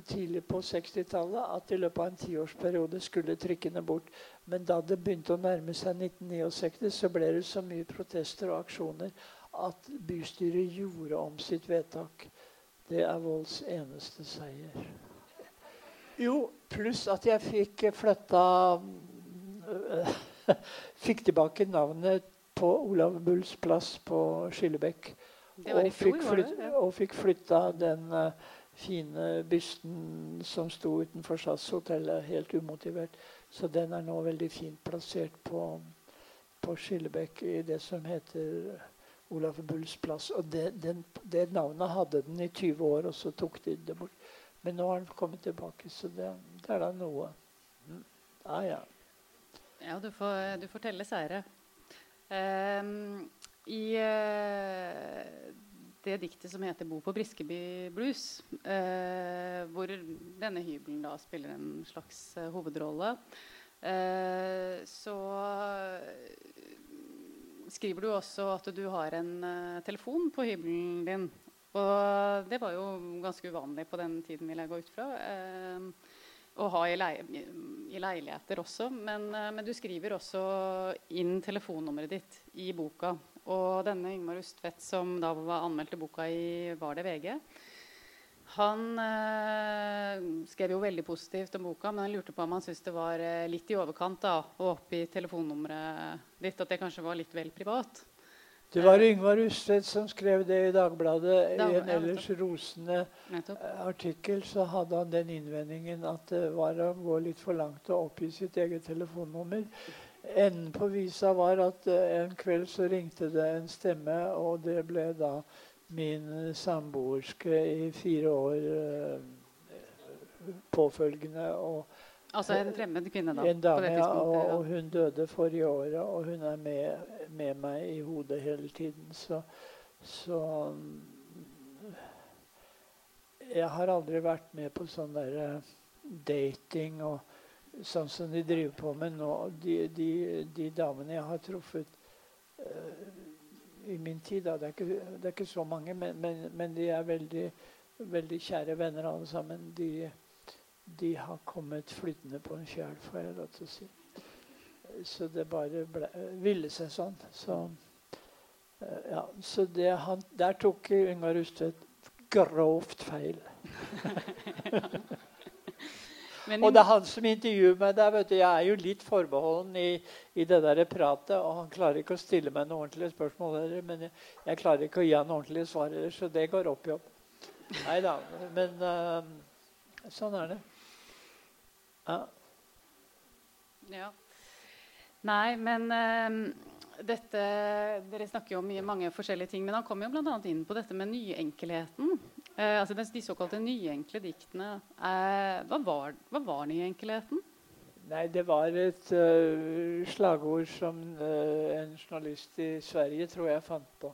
tidlig på 60-tallet at i løpet av en tiårsperiode skulle trykkene bort. Men da det begynte å nærme seg 1969, så ble det så mye protester og aksjoner at bystyret gjorde om sitt vedtak. Det er Volds eneste seier. Jo, pluss at jeg fikk flytta øh, Fikk tilbake navnet på Olav Bulls plass på Skillebekk. Og fikk, flyt, og fikk flytta den uh, fine bysten som sto utenfor SAS-hotellet, helt umotivert. Så den er nå veldig fint plassert på, på Skillebekk i det som heter Olaf Bulls plass. Og det, den, det, navnet hadde den i 20 år, og så tok de det bort. Men nå har den kommet tilbake, så det, det er da noe. Mm. Ja, ja. Ja, du får, du får telle seire. Um, I uh, det diktet som heter 'Bo på Briskeby blues', uh, hvor denne hybelen da spiller en slags uh, hovedrolle, så skriver du også at du har en telefon på hybelen din. Og det var jo ganske uvanlig på den tiden, vil jeg gå ut fra. Uh, å ha i, leie, i, leiligheter også. Men, uh, men, du skriver også inn telefonnummeret ditt i boka. Og denne Yngmar Ustvedt, som da var anmeldt til boka i Var det VG, han uh, skrev jo veldig positivt om boka, men han lurte på om han syntes det var litt i overkant da, å oppgi telefonnummeret ditt. At det kanskje var litt vel privat. Det var Yngvar Ustvedt som skrev det i Dagbladet. I en ellers rosende eh, artikkel så hadde han den innvendingen at det var å gå litt for langt å oppgi sitt eget telefonnummer. Enden på visa var at eh, en kveld så ringte det en stemme, og det ble da min samboerske i fire år eh, påfølgende. og Altså en fremmed kvinne, da? En dame, ja. Og, og, hun døde forrige året, og hun er med, med meg i hodet hele tiden. Så, så, Jeg har aldri vært med på sånn der eh, dating og sånn som de driver på med nå. De, de, de damene jeg har truffet uh, i min tid det, er ikke, det er ikke så mange, men, men, men de er veldig, veldig kjære venner alle sammen. de de har kommet flytende på en fjell, får jeg lov til å si. Så det bare ble, ville seg sånn. Så, eh, ja, så det, han, der tok Yngvar Ustvedt grovt feil. og det er han som intervjuer meg der. vet du, Jeg er jo litt forbeholden i, i, det der pratet. Og han klarer ikke å stille meg noen ordentlige spørsmål. Heller, men jeg, jeg, klarer ikke å gi han ordentlige svar. Så det går opp i opp. Nei da. Men uh, sånn er det. Ja. ja. Nei, men uh, dette Dere snakker jo om mange forskjellige ting, men han kommer jo bl.a. inn på dette med nyenkelheten. Uh, altså de såkalte nyenkle diktene. eh, hva, var, var nyenkelheten? Nei, det var et uh, slagord som en journalist i Sverige tror jeg fant på.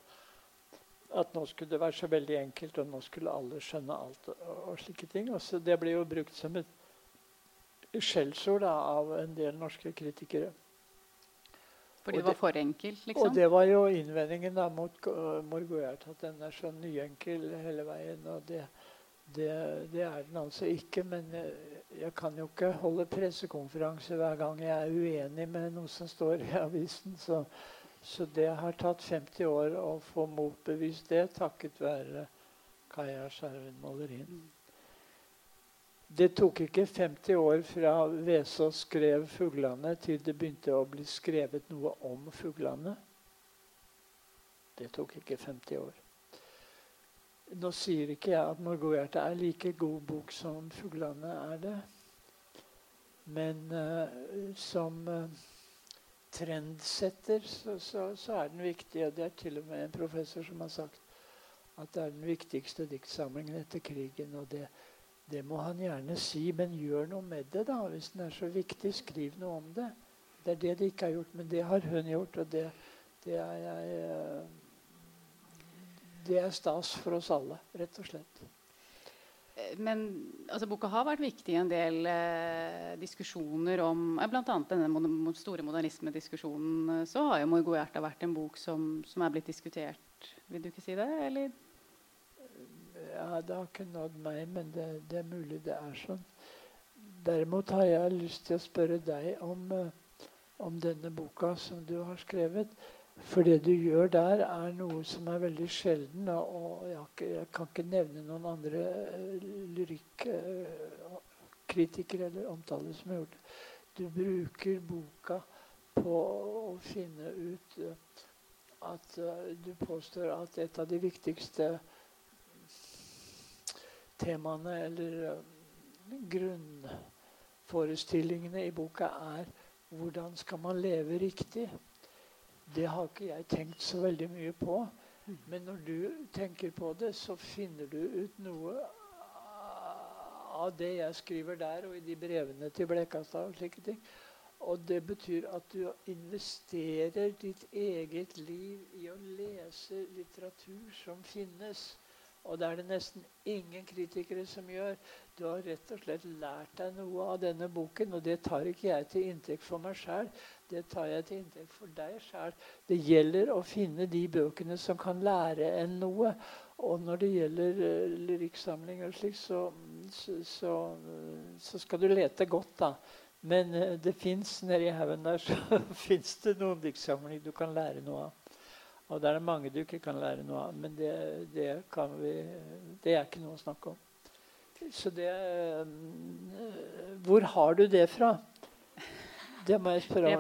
At nå skulle det være så veldig enkelt, og nå skulle alle skjønne alt. og, og slike ting. Også det ble jo brukt som et skjellsord av en del norske kritikere. Fordi det var for enkelt? liksom? Og det var jo innvendingen da mot Morgoert, at den er så nyenkel hele veien. og det, det, det, er den altså ikke. Men jeg, jeg kan jo ikke holde pressekonferanse hver gang jeg er uenig med noe som står i avisen. Så, så det har tatt 50 år å få motbevist det, takket være Kaja Skjerven Målerin. Det tok ikke 50 år fra Vesaas skrev 'Fuglane', til det begynte å bli skrevet noe om fuglene. Det tok ikke 50 år. Nå sier ikke jeg at 'Morgohjertet' er like god bok som 'Fuglene' er det. Men uh, som uh, trendsetter så, så, så, er den viktig. Og det er til og med en professor som har sagt at det er den viktigste diktsamlingen etter krigen. og det det må han gjerne si, men gjør noe med det, da. Hvis den er så viktig, skriv noe om det. Det er det de ikke har gjort, men det har hun gjort, og det, det er jeg eh, Det er stas for oss alle, rett og slett. Eh, men altså, boka har vært viktig i en del eh, diskusjoner om eh, Bl.a. denne store modernismediskusjonen. Så har jo 'Morgoerta' vært en bok som, som er blitt diskutert. Vil du ikke si det? Eller? Det har ikke nådd meg, men det, det, er mulig det er sånn. Derimot har jeg lyst til å spørre deg om, uh, om denne boka som du har skrevet. For det du gjør der, er noe som er veldig sjelden. Og jeg, kan ikke nevne noen andre uh, lyrikkritikere uh, eller omtaler som har gjort det. Du bruker boka på å finne ut at du påstår at et av de viktigste temaene eller uh, grunnforestillingene i boka er hvordan skal man leve riktig. Det har ikke jeg tenkt så veldig mye på. Men når du tenker på det, så finner du ut noe av det jeg skriver der, og i de brevene til Blekastad og slike ting. Og det betyr at du investerer ditt eget liv i å lese litteratur som finnes. Og det er det nesten ingen kritikere som gjør. Du har rett og slett lært deg noe av denne boken, og det tar ikke jeg til inntekt for meg sjæl. Det tar jeg til inntekt for deg sjæl. Det gjelder å finne de bøkene som kan lære en noe. Og når det gjelder uh, lyrikksamling og slik, så, så, så, så, skal du lete godt, da. Men uh, det fins nedi haugen der så det noen diktsamlinger du kan lære noe av. Og det er det mange du ikke kan lære noe av. Men det, det, vi, det er ikke noe å snakke om. Så det Hvor har du det fra? Det. Det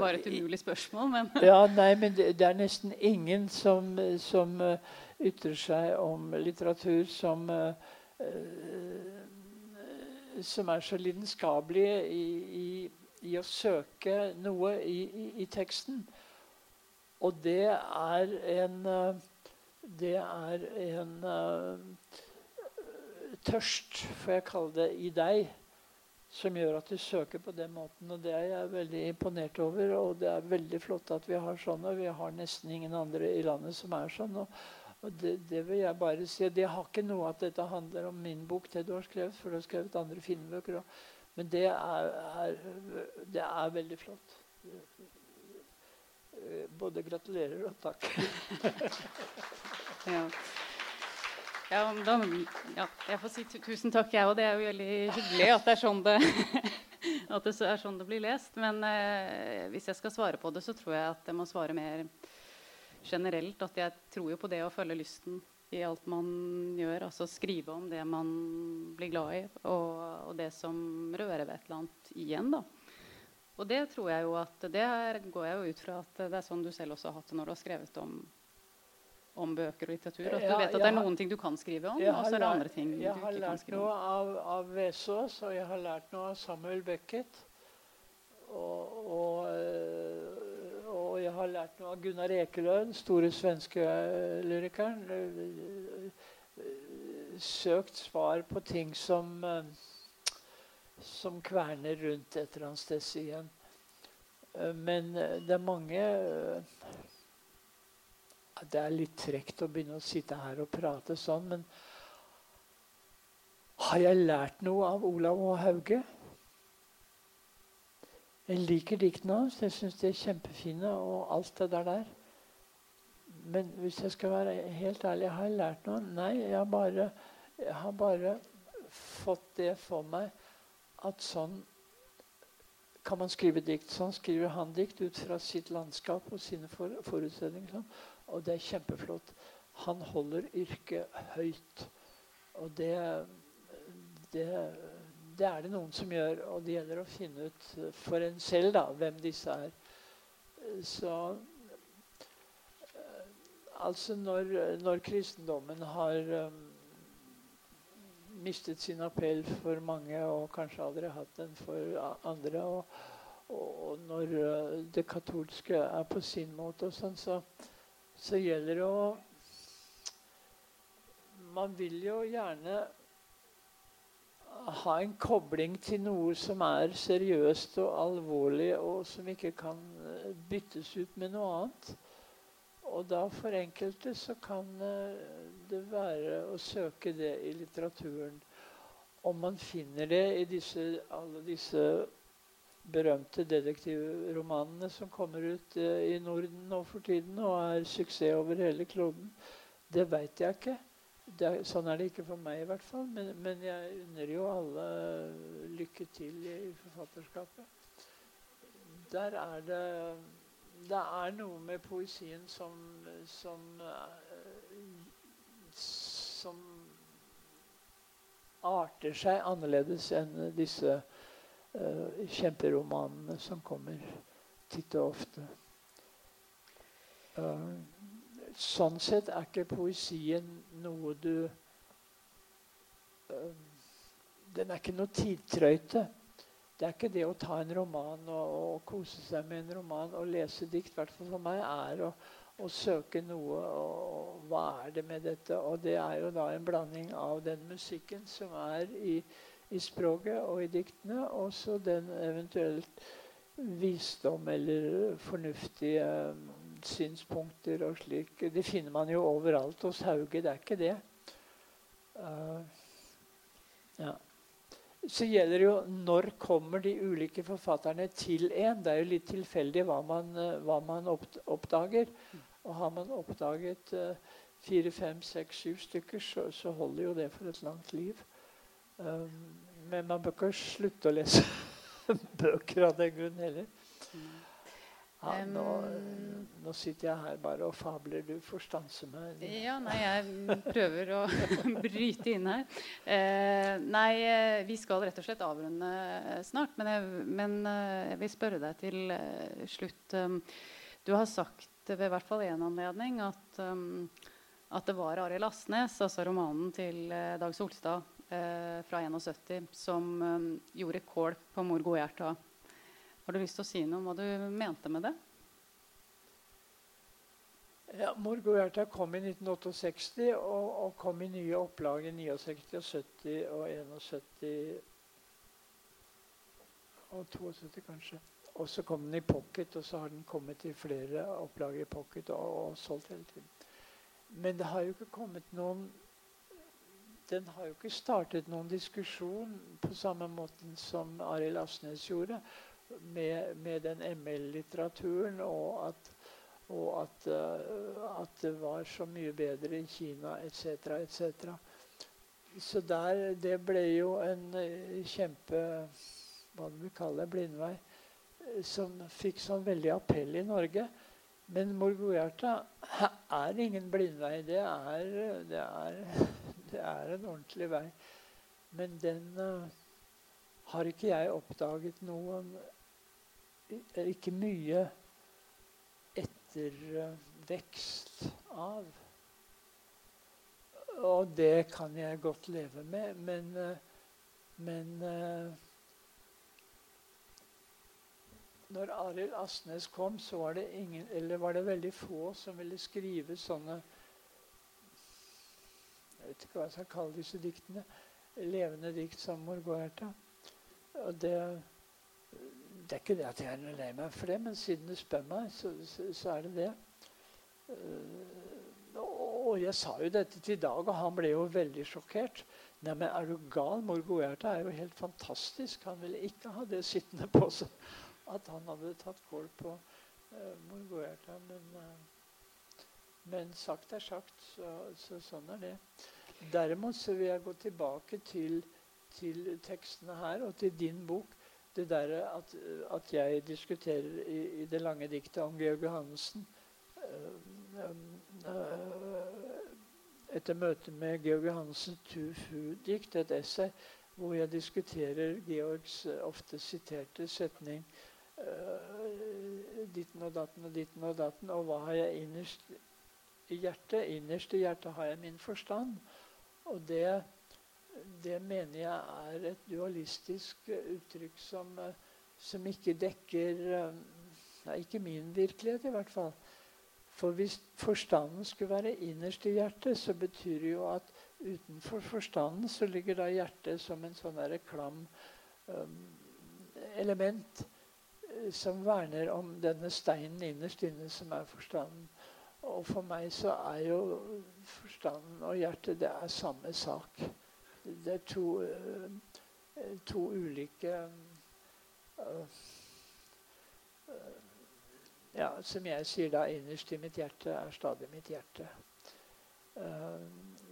bare et umulig spørsmål, men Ja, nei, men det, det er nesten ingen som, som uh, ytrer seg om litteratur som uh, som er så lidenskapelige i, i, i, å søke noe i, i teksten. Og det er en eh, Det er en uh, tørst, får jeg kalle det, i deg som gjør at du søker på den måten. Og det er jeg veldig imponert over. Og det er veldig flott at vi har sånn, og vi har nesten ingen andre i landet som er sånn. Og det, det, vil jeg bare si. Det har ikke noe at dette handler om min bok, det du har skrevet, for du har skrevet andre filmbøker òg. Men det er, er, det er veldig flott. Eh, både gratulerer og takk. ja. Ja, da, ja, jeg får si tusen takk, jeg òg. Det er jo veldig hyggelig at det er sånn det, det, er sånn det blir lest. Men eh, hvis jeg skal svare på det, så tror jeg at jeg må svare mer generelt. At jeg tror jo på det å følge lysten i alt man gjør. Altså skrive om det man blir glad i, og, og det som rører ved et eller annet igjen. da. Og det tror jeg jo at det går jeg jo ut fra at det er sånn du selv også har hatt det når du har skrevet om, om bøker og litteratur. At du vet at det er noen ting du kan skrive om, og så er det andre ting du ikke kan skrive om. Jeg har lært noe av, av Vesaas, og jeg har lært noe av Samuel Beckett. Og, og, øh, og, jeg har lært noe av Gunnar Ekeløe, den store svenske øh, lyrikeren. Søkt svar på ting som som kverner rundt et eller annet sted igjen. Eh, men eh, det er mange eh, Det er litt tregt å begynne å sitte her og prate sånn, men har jeg lært noe av Olav og Hauge? Jeg liker diktene hans. Jeg syns de er kjempefine, og alt det der der. Men hvis jeg skal være helt ærlig, har jeg lært noe? Nei, jeg har bare, jeg har bare fått det for meg at sånn kan man skrive dikt. Sånn skriver han dikt ut fra sitt landskap og sine for forutsetninger. Og det er kjempeflott. Han holder yrket høyt. Og det, det, det, er det noen som gjør. Og det gjelder å finne ut for en selv da, hvem disse er. Så eh, Altså når, når kristendommen har um, mistet sin appell for mange og kanskje aldri hatt den for andre. Og, og når eh, det katolske er på sin måte, og sånn, så, så gjelder det å Man vil jo gjerne ha en kobling til noe som er seriøst og alvorlig, og som ikke kan eh, byttes ut med noe annet. Og da for enkelte så kan eh, det være å søke det i litteraturen. Om man finner det i disse, alle disse berømte detektivromanene som kommer ut eh, i Norden nå for tiden og er suksess over hele kloden, det veit jeg ikke. Er, sånn er det ikke for meg i hvert fall. Men, men jeg unner jo alle lykke til i, i forfatterskapet. Der er det det er noe med poesien som, som, som arter seg annerledes enn disse uh, kjemperomanene som kommer titt og ofte. Uh, sånn sett er ikke poesien noe du uh, den er ikke noe tidtrøyte. Det er ikke det å ta en roman og, og kose seg med en roman og lese dikt. hvert fall for meg er å, å søke noe. Og, hva er det med dette? Og det er jo da en blanding av den musikken som er i, i språket og i diktene, og så den eventuelt visdom eller fornuftige synspunkter og slik. Det finner man jo overalt hos Hauge. Det er ikke det. Uh, ja. Så gjelder det jo når kommer de ulike forfatterne til en. Det er jo litt tilfeldig hva man, uh, hva man oppdager. Og har man oppdaget uh, fire, fem, seks, syv stykker, så, så, holder jo det for et langt liv. Um, men man bør ikke slutte å lese bøker av den grunn heller. Ja, nå, nå, sitter jeg her bare og fabler. Du får stanse meg. Ja, nei, jeg prøver å bryte inn her. Eh, nei, eh, vi skal rett og slett avrunde snart. Men jeg, men eh, jeg vil spørre deg til slutt. Du har sagt ved hvert fall én anledning at, at det var Arild Asnes, altså romanen til Dag Solstad eh, fra 71, som gjorde kål på Mor Godhjerta. Har du lyst til å si noe om hva du mente med det? Ja, Morgohjerta kom i 1968 og, og, kom i nye opplag i 69 og 70 og 71 og 72 kanskje. Og så kom den i pocket, og så har den kommet i flere opplag i pocket og, og solgt hele tiden. Men det har jo ikke kommet noen den har jo ikke startet noen diskusjon på samme måte som Arild Asnes gjorde med, med den ML-litteraturen, og at, og at, uh, at, det var så mye bedre i Kina etc. etc. Så der, det ble jo en uh, kjempe hva du vil kalle det, blindvei, uh, som fikk sånn veldig appell i Norge. Men Morgohjerta er ingen blindvei. Det er, det er, det er en ordentlig vei. Men den har ikke jeg oppdaget noen ikke mye ettervekst av. Og det kan jeg godt leve med, men, men når Arild Asnes kom, så var det, ingen, var det veldig få som ville skrive sånne Jeg vet ikke hva jeg skal kalle disse diktene. Levende dikt som Morgoerta. Og det det er ikke det at jeg er lei meg for det, men siden du spør meg, så, så, så er det det. Uh, og jeg sa jo dette til Dag, og han ble jo veldig sjokkert. Nei, men er du gal? Morgoerta er jo helt fantastisk. Han ville ikke ha det sittende på seg at han hadde tatt kål på uh, Morgoerta. Men, uh, men, sagt er sagt, så, så, sånn er det. Derimot så vil jeg gå tilbake til, til tekstene her og til din bok det der at, at jeg diskuterer i, i, det lange diktet om Georg Johannessen uh, Etter møtet med Georg Johannessen Tufu-dikt, et essay, hvor jeg diskuterer Georgs ofte siterte setning Ditten og datten og ditten og datten. Og hva har jeg innerst i hjertet? Innerst i hjertet har jeg min forstand. Og det det mener jeg er et dualistisk uttrykk som, eh, som ikke dekker eh, ja, Ikke min virkelighet, i hvert fall. For hvis forstanden skulle være innerst i hjertet, så betyr det jo at utenfor forstanden så ligger da hjertet som en sånn klam um, element som verner om denne steinen innerst inne, som er forstanden. Og for meg så er jo forstanden og hjertet det er samme sak det er to, eh, to ulike eh, ja, Som jeg sier da, innerst i mitt hjerte er stadig mitt hjerte. Eh,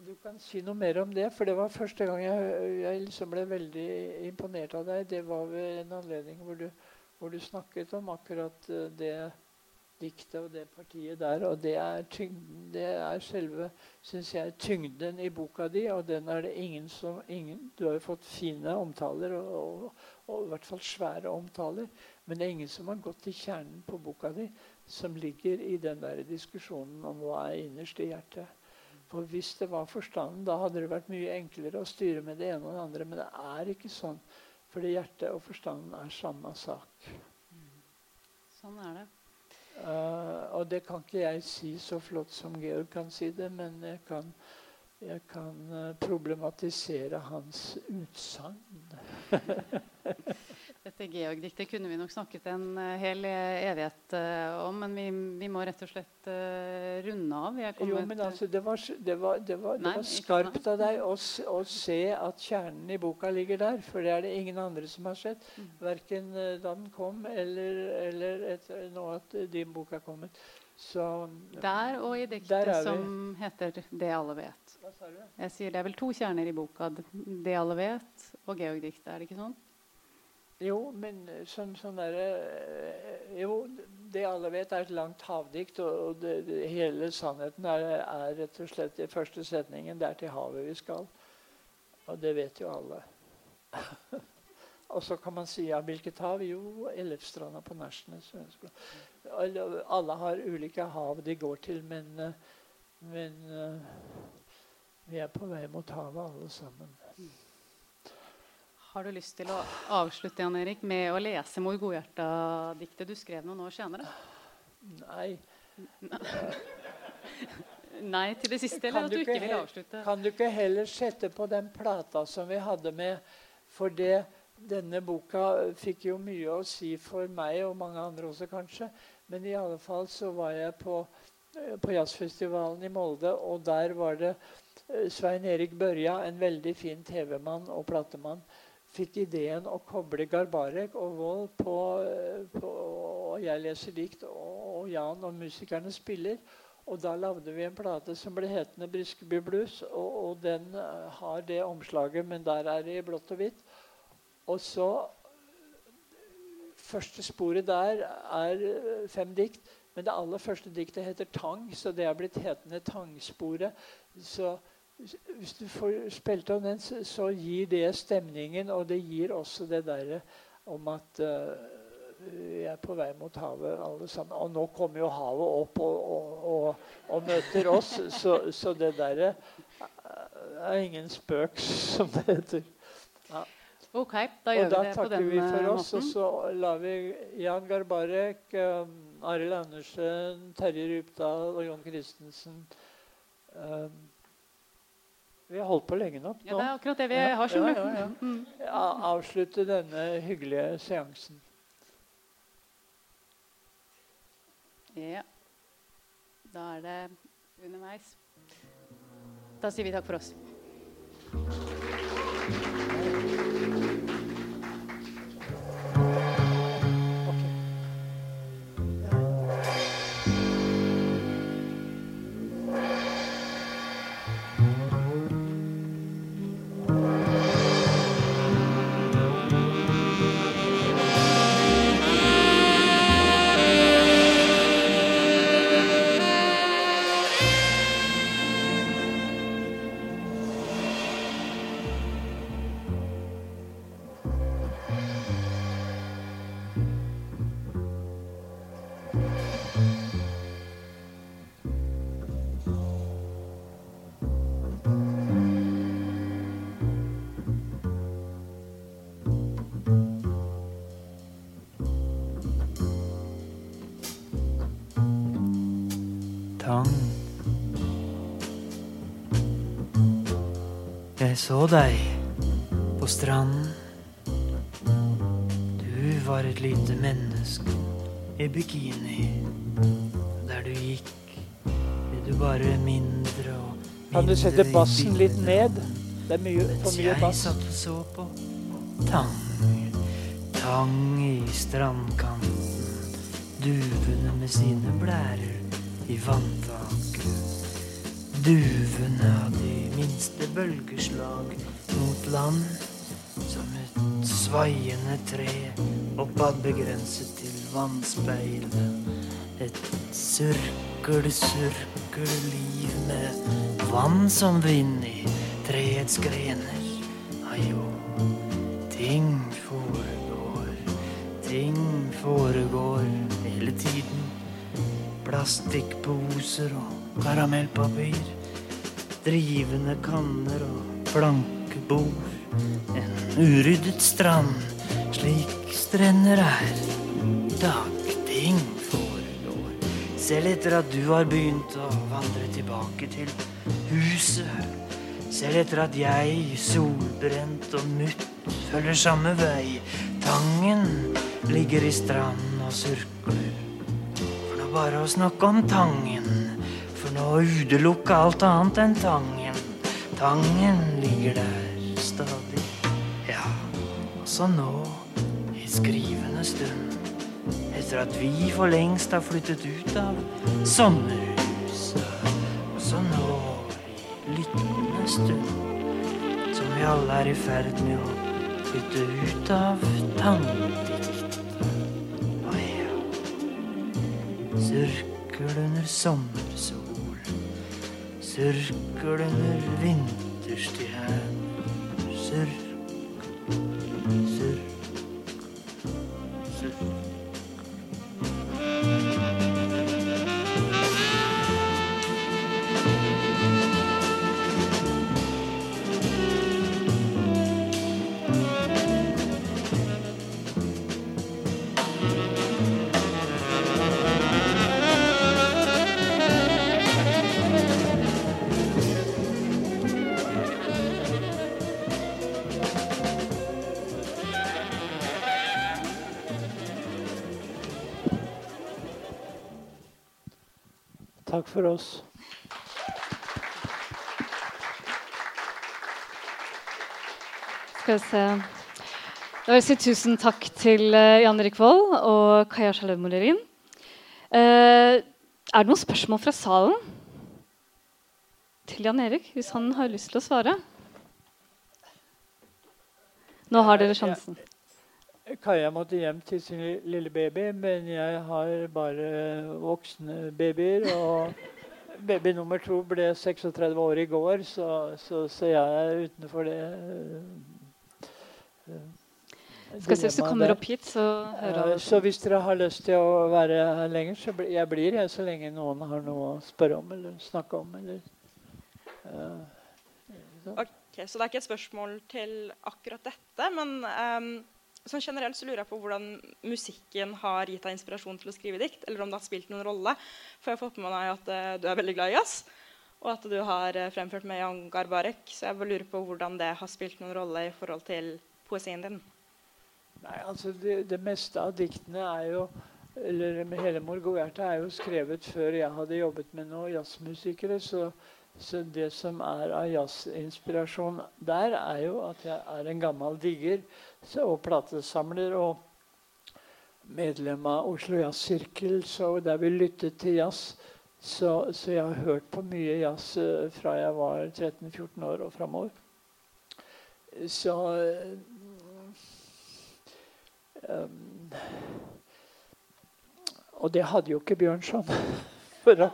du kan si noe mer om det, for det var første gang jeg, jeg liksom ble veldig imponert av deg. Det var ved en anledning hvor du, hvor du snakket om akkurat det diktet og det partiet der. Og det er, tyngden, det er selve synes jeg, tyngden i boka di, og den er det ingen som ingen, Du har jo fått fine omtaler, og, og, og, i hvert fall svære omtaler, men det er ingen som har gått til kjernen på boka di, som ligger i den der diskusjonen om hva er innerst i hjertet. For hvis det var forstanden, da hadde det vært mye enklere å styre med det ene og det andre. Men det er ikke sånn. Fordi hjertet og forstanden er samme sak. Sånn er det. Uh, og det kan ikke jeg si så flott som Georg kan si det, men jeg kan, jeg kan uh, problematisere hans utsagn. Dette Georg-diktet kunne vi nok snakket en uh, hel evighet uh, om, men vi, vi, må rett og slett runde av. jo, men altså, det var, det var, det var, Nei, det var skarpt av deg å, å, se at kjernen i boka ligger der. For det er det ingen andre som har sett. Mm. Verken da den kom, eller, eller etter nå at din bok er kommet. Så, der og i diktet som heter 'Det alle vet'. Jeg sier Det er vel to kjerner i boka. 'Det alle vet' og Georg-diktet. Er det ikke sånn? Jo, men sånn, sånn derre eh, Jo, det alle vet, er et langt havdikt. Og det, det, hele sannheten er, er, rett og slett i første setningen. Det er til havet vi skal. Og det vet jo alle. og så kan man si ja, hvilket hav? Jo, Ellefstranda på Nærsnes. Alle har ulike hav de går til, men, eh, men eh, vi er på vei mot havet alle sammen. Har du lyst til å avslutte Jan Erik, med å lese Mor Godhjerta-diktet du skrev noen år senere? Nei. Nei til det siste, eller at du ikke vil avslutte? Kan du ikke heller sette på den plata som vi hadde med For det, denne boka fikk jo mye å si for meg, og mange andre også kanskje. Men i alle fall så var jeg på, eh, på jazzfestivalen i Molde, og der var det eh, Svein Erik Børja, en veldig fin TV-mann og platemann, fikk ideen å koble Garbarek og Wold på, på, og 'Jeg leser dikt' og, Jan og musikerne spiller. Og da lagde vi en plate som ble hetende 'Briskeby Blues'. Og, og, den eh, har det omslaget, men der er det i blått og hvitt. Og så Første sporet der er eh, fem dikt. Men det aller første diktet heter 'Tang', så det er blitt hetende 'Tangsporet'. Så hvis du får spilt av den, så, så, gir det stemningen, og det gir også det derre om at uh, vi er på vei mot havet alle sammen. Og nå kommer jo havet opp og, og, og, og møter oss, så, så det derre er ingen spøk, som det heter. Ja. Ok, da gjør og vi det på den måten. Og da takker vi for oss, måten. og så lar vi Jan Garbarek, um, Arild Andersen, Terje Rypdal og Jon Christensen um, vi har holdt på lenge nok nå. Ja, det er akkurat det vi har. skjønner ja, ja, ja. Mm. Avslutte denne hyggelige seansen. Ja. Da er det underveis. Da sier vi takk for oss. Så deg på stranden. Du var et lite menneske i bikini. Der du gikk, ble du bare mindre og mindre Kan du sette bassen litt ned? Det er mye, for mye bass. Mens jeg satt og så på tang, tang i strandkanten. Duvene med sine blærer i vanntaket. Duvene av de minste bølgeslag mot land. Som et svaiende tre oppad begrenset til vannspeilet. Et surkel, surkel liv med vann som vind i treets grener. Ajo, ting foregår, ting foregår hele tiden. Plastikkposer og karamellpapir. Drivende kanner og blanke bord. En uryddet strand, slik strender er. Dagting foregår. Selv etter at du har begynt å vandre tilbake til huset. Selv etter at jeg, solbrent og mutt, følger samme vei. Tangen ligger i stranden og surkler. For nå bare å snakke om Tangen. Å utelukke alt annet enn Tangen. Tangen ligger der stadig. Ja, også nå, i skrivende stund. Etter at vi for lengst har flyttet ut av sommerhuset. Også nå, i lyttende stund. Som vi alle er i ferd med å flytte ut av tangdikt. Å ja. Surkel under sommersol. Þurrgurður vindust í hæð Þurrgurður Takk for oss. Skal vi se. Da vil jeg si tusen takk til eh, Jan Erik Vold og Kaja Shalem Molerin. Eh, er det noen spørsmål fra salen til Jan Erik, hvis han har lyst til å svare? Nå har dere sjansen. Kaja måtte hjem til sin lille baby, men jeg har bare voksne babyer. Og baby nummer to ble 36 år i går, så, så, så jeg er utenfor det eh, eh, Skal se hvis du kommer opp hit, så hører du. Så hvis dere har lyst til å være her lenger, så blir jeg blir jeg så lenge noen har noe å spørre om eller snakke om. Eller, uh, så. Ok, Så det er ikke et spørsmål til akkurat dette, men ehm, sånn generelt så lurer jeg på hvordan musikken har gitt deg inspirasjon til å skrive dikt, eller om det har spilt noen rolle. For jeg har fått med meg at uh, du er veldig glad i jazz, og at du har uh, fremført med Jan Garbarek. Så jeg bare lurer på hvordan det har spilt noen rolle i forhold til poesien din. Nei, altså det, det meste av diktene er jo eller med hele Morgoerte er jo skrevet før jeg hadde jobbet med noen jazzmusikere. Så, så det som er av jazzinspirasjon der, er jo at jeg er en gammel digger og platesamler. Og medlem av Oslo Jazzsirkel, der vi lyttet til jazz. Så, så jeg har hørt på mye jazz eh, fra jeg var 13-14 år og framover. Så Um, og det hadde jo ikke Bjørnson. For, å,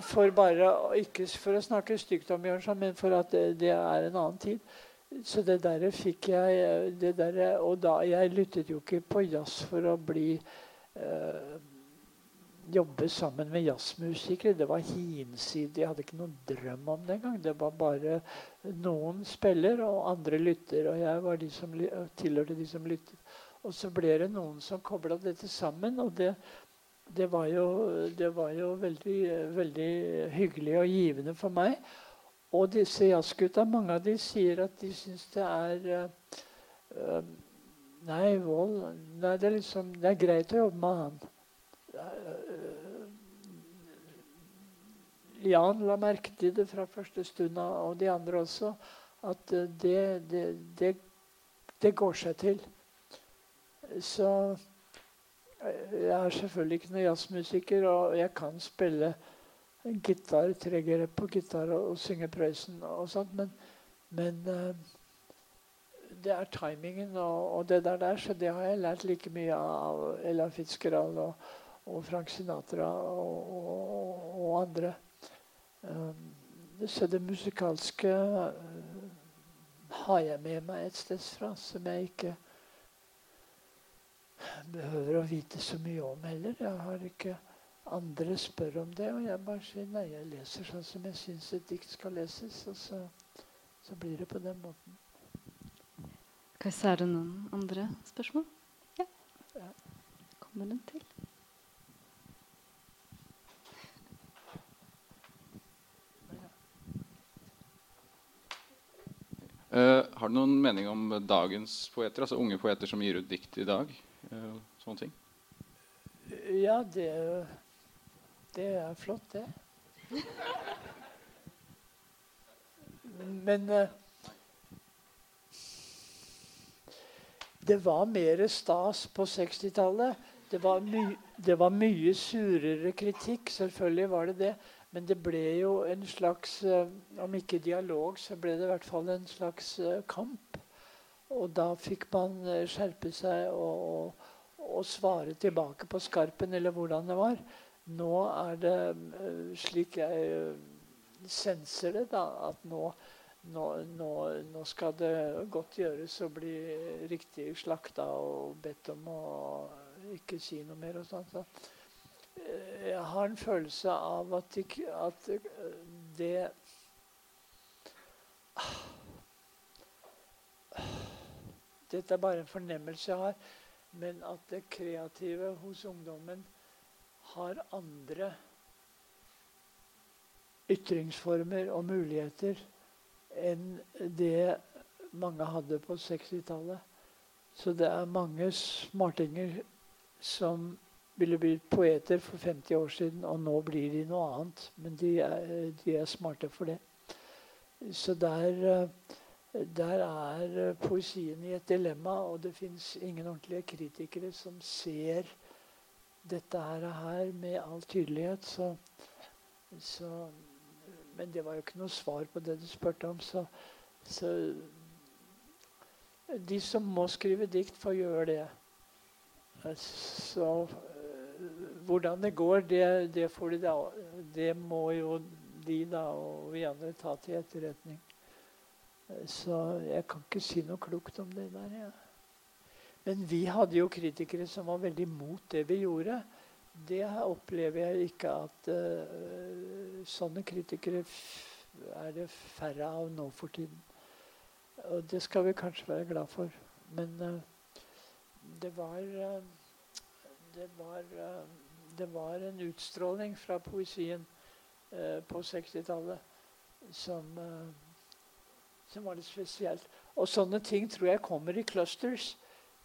for bare Ikke for å snakke stygt om Bjørnson, men for at det, det er en annen tid. Så det der fikk jeg der, Og da Jeg lyttet jo ikke på jazz for å bli eh, Jobbe sammen med jazzmusikere. Det var hinsidig. Jeg hadde ikke noen drøm om det engang. Det var bare noen spiller, og andre lytter. Og jeg var de som, tilhørte de som lyttet. Og så ble det noen som kobla dette sammen, og det, det var jo, det var jo veldig, veldig hyggelig og givende for meg. Og disse jazzgutta, mange av de sier at de syns det er eh, Nei, Vold nei, det, er liksom, det er greit å jobbe med han. Eh, Jan la merke til det fra første stund og de andre også, at det, det, det, det går seg til. Så jeg er selvfølgelig ikke noen jazzmusiker, og jeg kan spille gitar, tregrep på gitar og, og synge Prøysen og sånt, men, men eh, det er timingen og, og det der der, så det har jeg lært like mye av Ella Fitzgerald og, og Frank Sinatra og, og andre. Um, så det musikalske eh, har jeg med meg et sted fra, som jeg ikke behøver å vite så mye om heller. Jeg har ikke andre spør om det, og jeg bare sier nei, jeg leser sånn som jeg syns et dikt skal leses. Og så, så blir det på den måten. Kajsa, er det noen andre spørsmål? Ja. Ja. Kommer den til? Uh, har du noen mening om dagens poeter, altså unge poeter som gir ut dikt i dag? Eh, sånne ting? Ja, det, det er flott, det. Men eh, det var mer stas på 60-tallet. Det, det var mye surere kritikk, selvfølgelig var det det. Men det ble jo en slags eh, Om ikke dialog, så ble det i hvert fall en slags kamp. Og da fikk man eh, skjerpe seg og, og, og svare tilbake på skarpen, eller hvordan det var. Nå er det eh, slik jeg eh, senser det, da, at nå, nå, nå, nå skal det godt gjøres å bli riktig slakta og bedt om å ikke si noe mer og sånt. Så. Jeg har en følelse av at, det, at det Dette er bare en fornemmelse jeg har, men at det kreative hos ungdommen har andre ytringsformer og muligheter enn det mange hadde på 60-tallet. Så det er mange smartinger som ville blitt poeter for 50 år siden, og nå blir de noe annet. Men de er, de er smarte for det. Så der, eh, der er eh, poesien i et dilemma, og det fins ingen ordentlige kritikere som ser dette her, med all tydelighet. Så, så, men det var jo ikke noe svar på det du spurte om. Så, så de som må skrive dikt, får gjøre det. Så øh, hvordan det går, det, det, de da, det må jo de da og vi andre ta til etterretning. Så jeg kan ikke si noe klokt om det der. Ja. Men vi hadde jo kritikere som var veldig mot det vi gjorde. Det opplever jeg ikke at uh, sånne kritikere er det færre av nå for tiden. Og det skal vi kanskje være glad for. Men uh, det var uh, det var, det var en utstråling fra poesien på 60-tallet som, som var litt spesielt. Og sånne ting tror jeg kommer i clusters.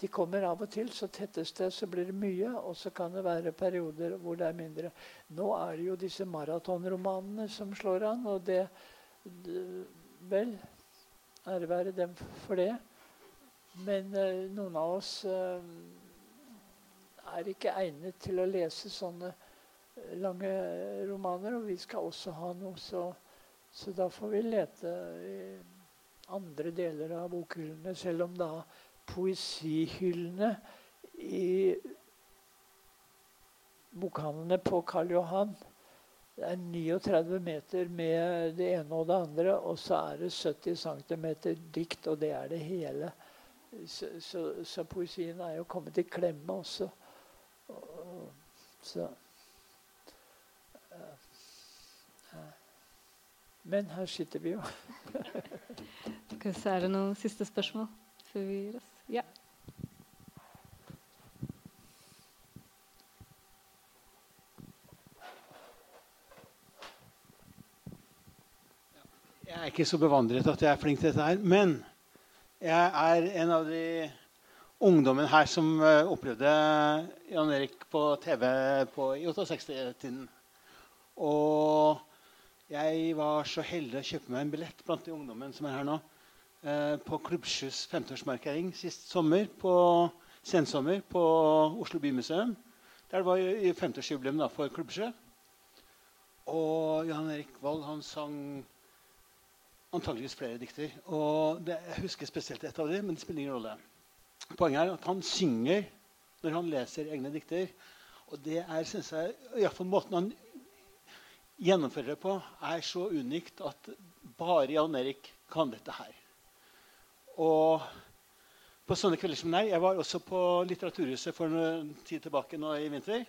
De kommer av og til. Så tettes det, så blir det mye. Og så kan det være perioder hvor det er mindre. Nå er det jo disse maratonromanene som slår an. Og det, det Vel, ære være dem for det. Men uh, noen av oss uh, er ikke egnet til å lese sånne lange romaner. Og vi skal også ha noe, så, så da får vi lete i andre deler av bokhyllene. Selv om da poesihyllene i bokhandlene på Karl Johan det er 39 meter med det ene og det andre, og så er det 70 cm dikt, og det er det hele. Så, så, så poesien er jo kommet i klemme også. Og, så Men her sitter vi jo. er det noen siste spørsmål før vi gir oss? Ja. Jeg er ikke så bevandret at jeg er flink til dette her. Men jeg er en av de ungdommene her som eh, opplevde Jan Erik på TV på, i 68-tiden. Jeg var så heldig å kjøpe meg en billett blant de ungdommene som er her nå. Eh, på Klubbsjus 50-årsmarkering sist sommer, på sensommer, på Oslo Bymuseum. Der var det 50-årsjubileum for Klubbsjø. Og Jan Erik Vold han sang antageligvis flere dikter. Og det, jeg husker spesielt ett av dem, men det spiller ingen rolle. Poenget er at han synger når han leser egne dikter. Og det er, synes jeg, i fall måten han gjennomfører det på, er så unikt at bare Jan Erik kan dette her. Og på sånne kvelder som nei, Jeg var også på Litteraturhuset for en tid tilbake nå i vinter.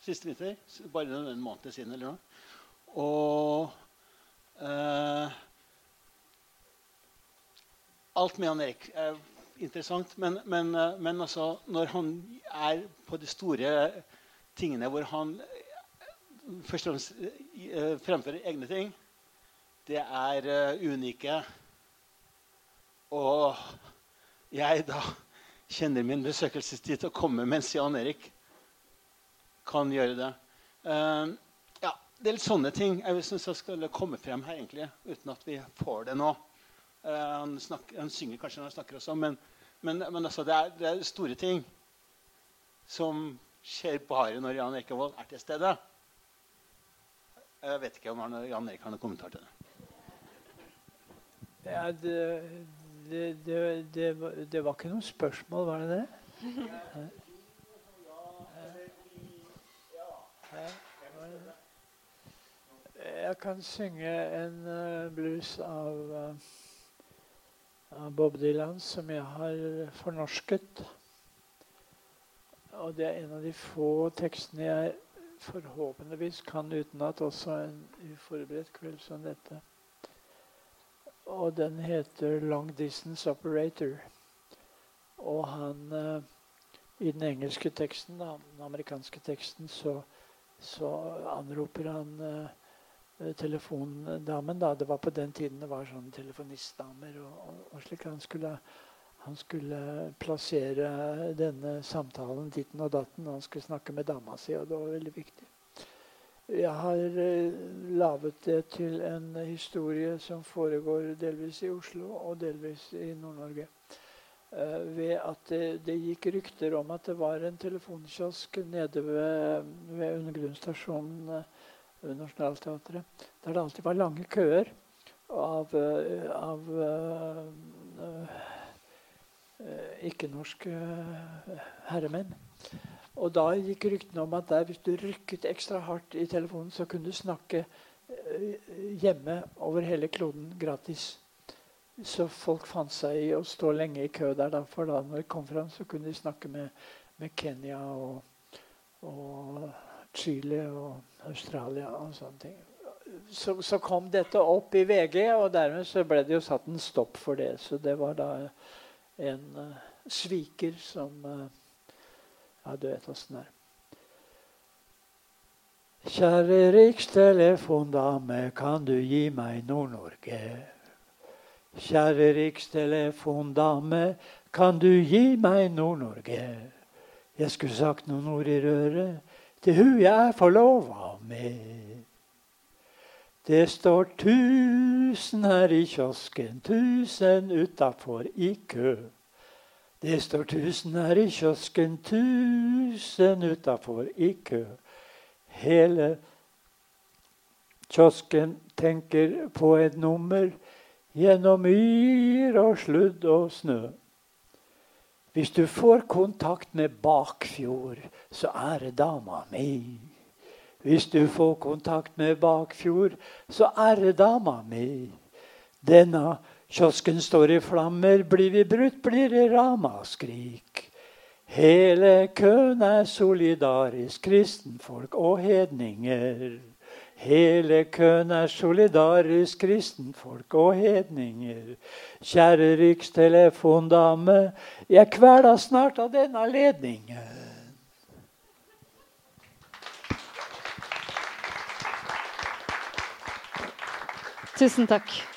siste vinter. Bare en måned siden eller noe. Og eh, Alt med Jan Erik er interessant, men, men, eh, men altså, når han er på de store tingene hvor han først og fremst eh, fremfører egne ting, det er uh, unike. Og jeg da kjenner min besøkelsestid til å komme mens Jan Erik kan gjøre det. Ja, det er litt sånne ting jeg syns skal komme frem her, egentlig, uten at vi får det nå. Han, snakker, han, synger kanskje når han snakker også, men, men, men altså, det, er, det, er, store ting som skjer bare når Jan Ekevold er til stede. Jeg vet ikke om Jan Erik har noen kommentar til det. Ja, det, det, det, det, var ikke noe spørsmål, var det det? Jeg kan synge en uh, blues av, uh, av, Bob Dylan som jeg har fornorsket. Og det er en av de få tekstene jeg forhåpentligvis kan utenat, også en uforberedt kveld som dette. Og den heter 'Long Distance Operator'. Og han uh, I den engelske teksten, den amerikanske teksten, så, så anroper han uh, telefondamen. da, Det var på den tiden det var sånne telefonistdamer. og, og, og slik Han skulle, han skulle plassere denne samtalen ditten og datten. Han skulle snakke med dama si, og det var veldig viktig. Jeg har eh, laget det til en historie som foregår delvis i Oslo og delvis i Nord-Norge. Eh, ved at det, det, gikk rykter om at det var en telefonkiosk nede ved, ved undergrunnsstasjonen eh, ved Nationaltheatret der det alltid var lange køer av, av ikke-norske herremenn. Og da gikk ryktene om at der, hvis du rykket ekstra hardt i telefonen, så kunne du snakke eh, hjemme over hele kloden gratis. Så folk fant seg i å stå lenge i kø der. Da, for da når de kom fram, så kunne de snakke med, med Kenya og, og, Chile og Australia og sånne ting. Så, så, kom dette opp i VG, og dermed så ble det jo satt en stopp for det. Så det var da en uh, sviker som uh, ja, du vet åssen det er. Kjære rikstelefondame, kan du gi meg Nord-Norge? Kjære rikstelefondame, kan du gi meg Nord-Norge? Jeg skulle sagt noen ord i røret til hun jeg er forlova med. Det står tusen her i kiosken, tusen utafor i kø. Det står tusen her i kiosken, tusen utafor i kø. Hele kiosken tenker på et nummer gjennom myr og sludd og snø. Hvis du får kontakt med Bakfjord, så er det dama mi. Hvis du får kontakt med Bakfjord, så det dama mi. Denne Kiosken står i flammer, blir vi brutt, blir det ramaskrik. Hele køen er solidarisk, kristenfolk og hedninger. Hele køen er solidarisk, kristenfolk og hedninger. Kjære rikstelefondame, jeg kveler snart av denne ledningen. Tusen takk.